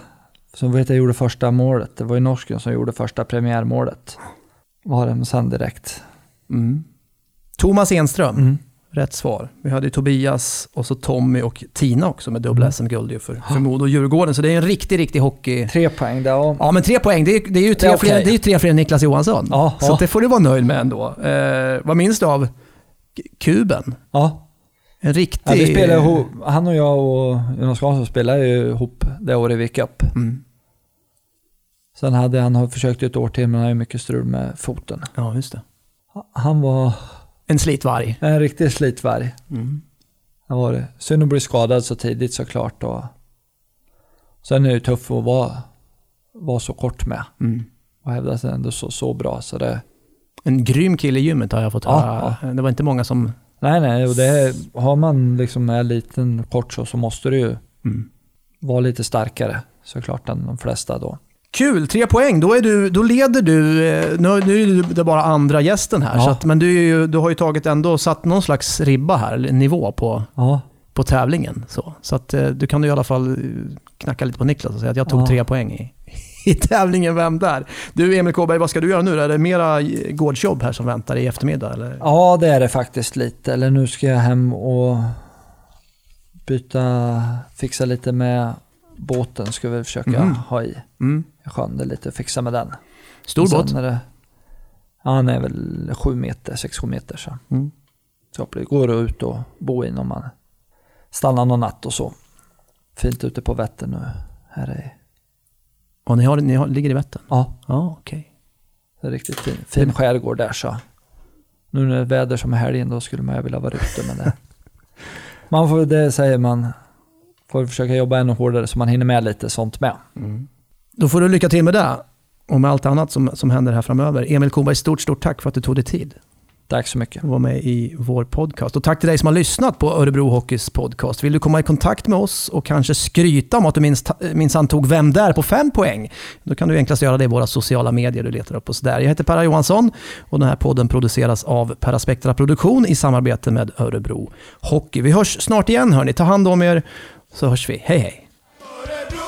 som vet jag gjorde första målet. Det var ju norsken som gjorde första premiärmålet. Var det, men sen direkt. Mm. Thomas Enström. Mm. Rätt svar. Vi hade ju Tobias och så Tommy och Tina också med dubbla SM-guld ju för, för Modo och Djurgården. Så det är en riktig, riktig hockey... Tre poäng där. Och, Ja, men tre poäng. Det är, det är ju tre, Det är fler, okej. det är ju tre fler än Niklas Johansson. Ja, så ja. det får du vara nöjd med ändå. Eh, vad minns du av kuben? ja. En riktig... Ja, vi spelade ihop, han och jag och Jonas Karlsson spelade ju ihop det året vi gick upp. Mm. Sen hade han försökt ett år till men han har ju mycket strul med foten. Ja, just det. Han var En slitvarg. en riktig slitvarg. Mm. Han var det. Synd att bli skadad så tidigt såklart. Och sen är det ju tufft att vara, vara så kort med. Mm. Och hävda sig ändå så, så bra. Så det, En grym kille i gymmet har jag fått Ja, höra. Det var inte många som... nej, nej. Och det, har man liksom är liten kort så, så måste du ju Mm. vara lite starkare såklart än de flesta då. Kul, tre poäng. Då, är du, då leder du, eh, nu, nu är det bara andra gästen här, Ja. så att, men du, ju, du har ju tagit ändå satt någon slags ribba här, eller nivå på, Ja, på tävlingen. Så, så att eh, du kan ju i alla fall eh, knacka lite på Niklas och säga att jag tog Ja. tre poäng i, i tävlingen Vem där? Du Emil Kåberg, vad ska du göra nu? Är det mera gårdsjobb här som väntar i eftermiddag? Eller? Ja, det är det faktiskt lite. Eller nu ska jag hem och byta, fixa lite med båten. Ska vi försöka Mhm. ha i Mm. Sjön. Det är lite fixa med den. Stor båt? Är det, ja, han är väl sju meter, sex, sju meter. Så. Mm. så det går att ut och bo in om man stannar någon natt och så. Fint ute på Vättern nu. Här är, Och ni, har, ni har, ligger i Vättern? ja, Ja, okej. det är riktigt fin, fin skärgård där så. Nu när det är väder som är helgen då skulle man ju vilja vara ute men det. Man får, det säger man, får försöka jobba ännu hårdare så man hinner med lite sånt med. Då får du lycka till med det och med allt annat som, som händer här framöver. Emil Kåberg, stort, stort tack för att du tog dig tid Tack så mycket. att vara med i vår podcast. Och tack till dig som har lyssnat på Örebro Hockeys podcast. Vill du komma i kontakt med oss och kanske skryta om att du minst, minsann tog Vem där på fem poäng? Då kan du enklast göra det i våra sociala medier. Du letar upp oss där. Jag heter Per Johansson och den här podden produceras av Paraspectra Produktion i samarbete med Örebro Hockey. Vi hörs snart igen hörni. Ta hand om er så hörs vi. Hej hej! Örebro,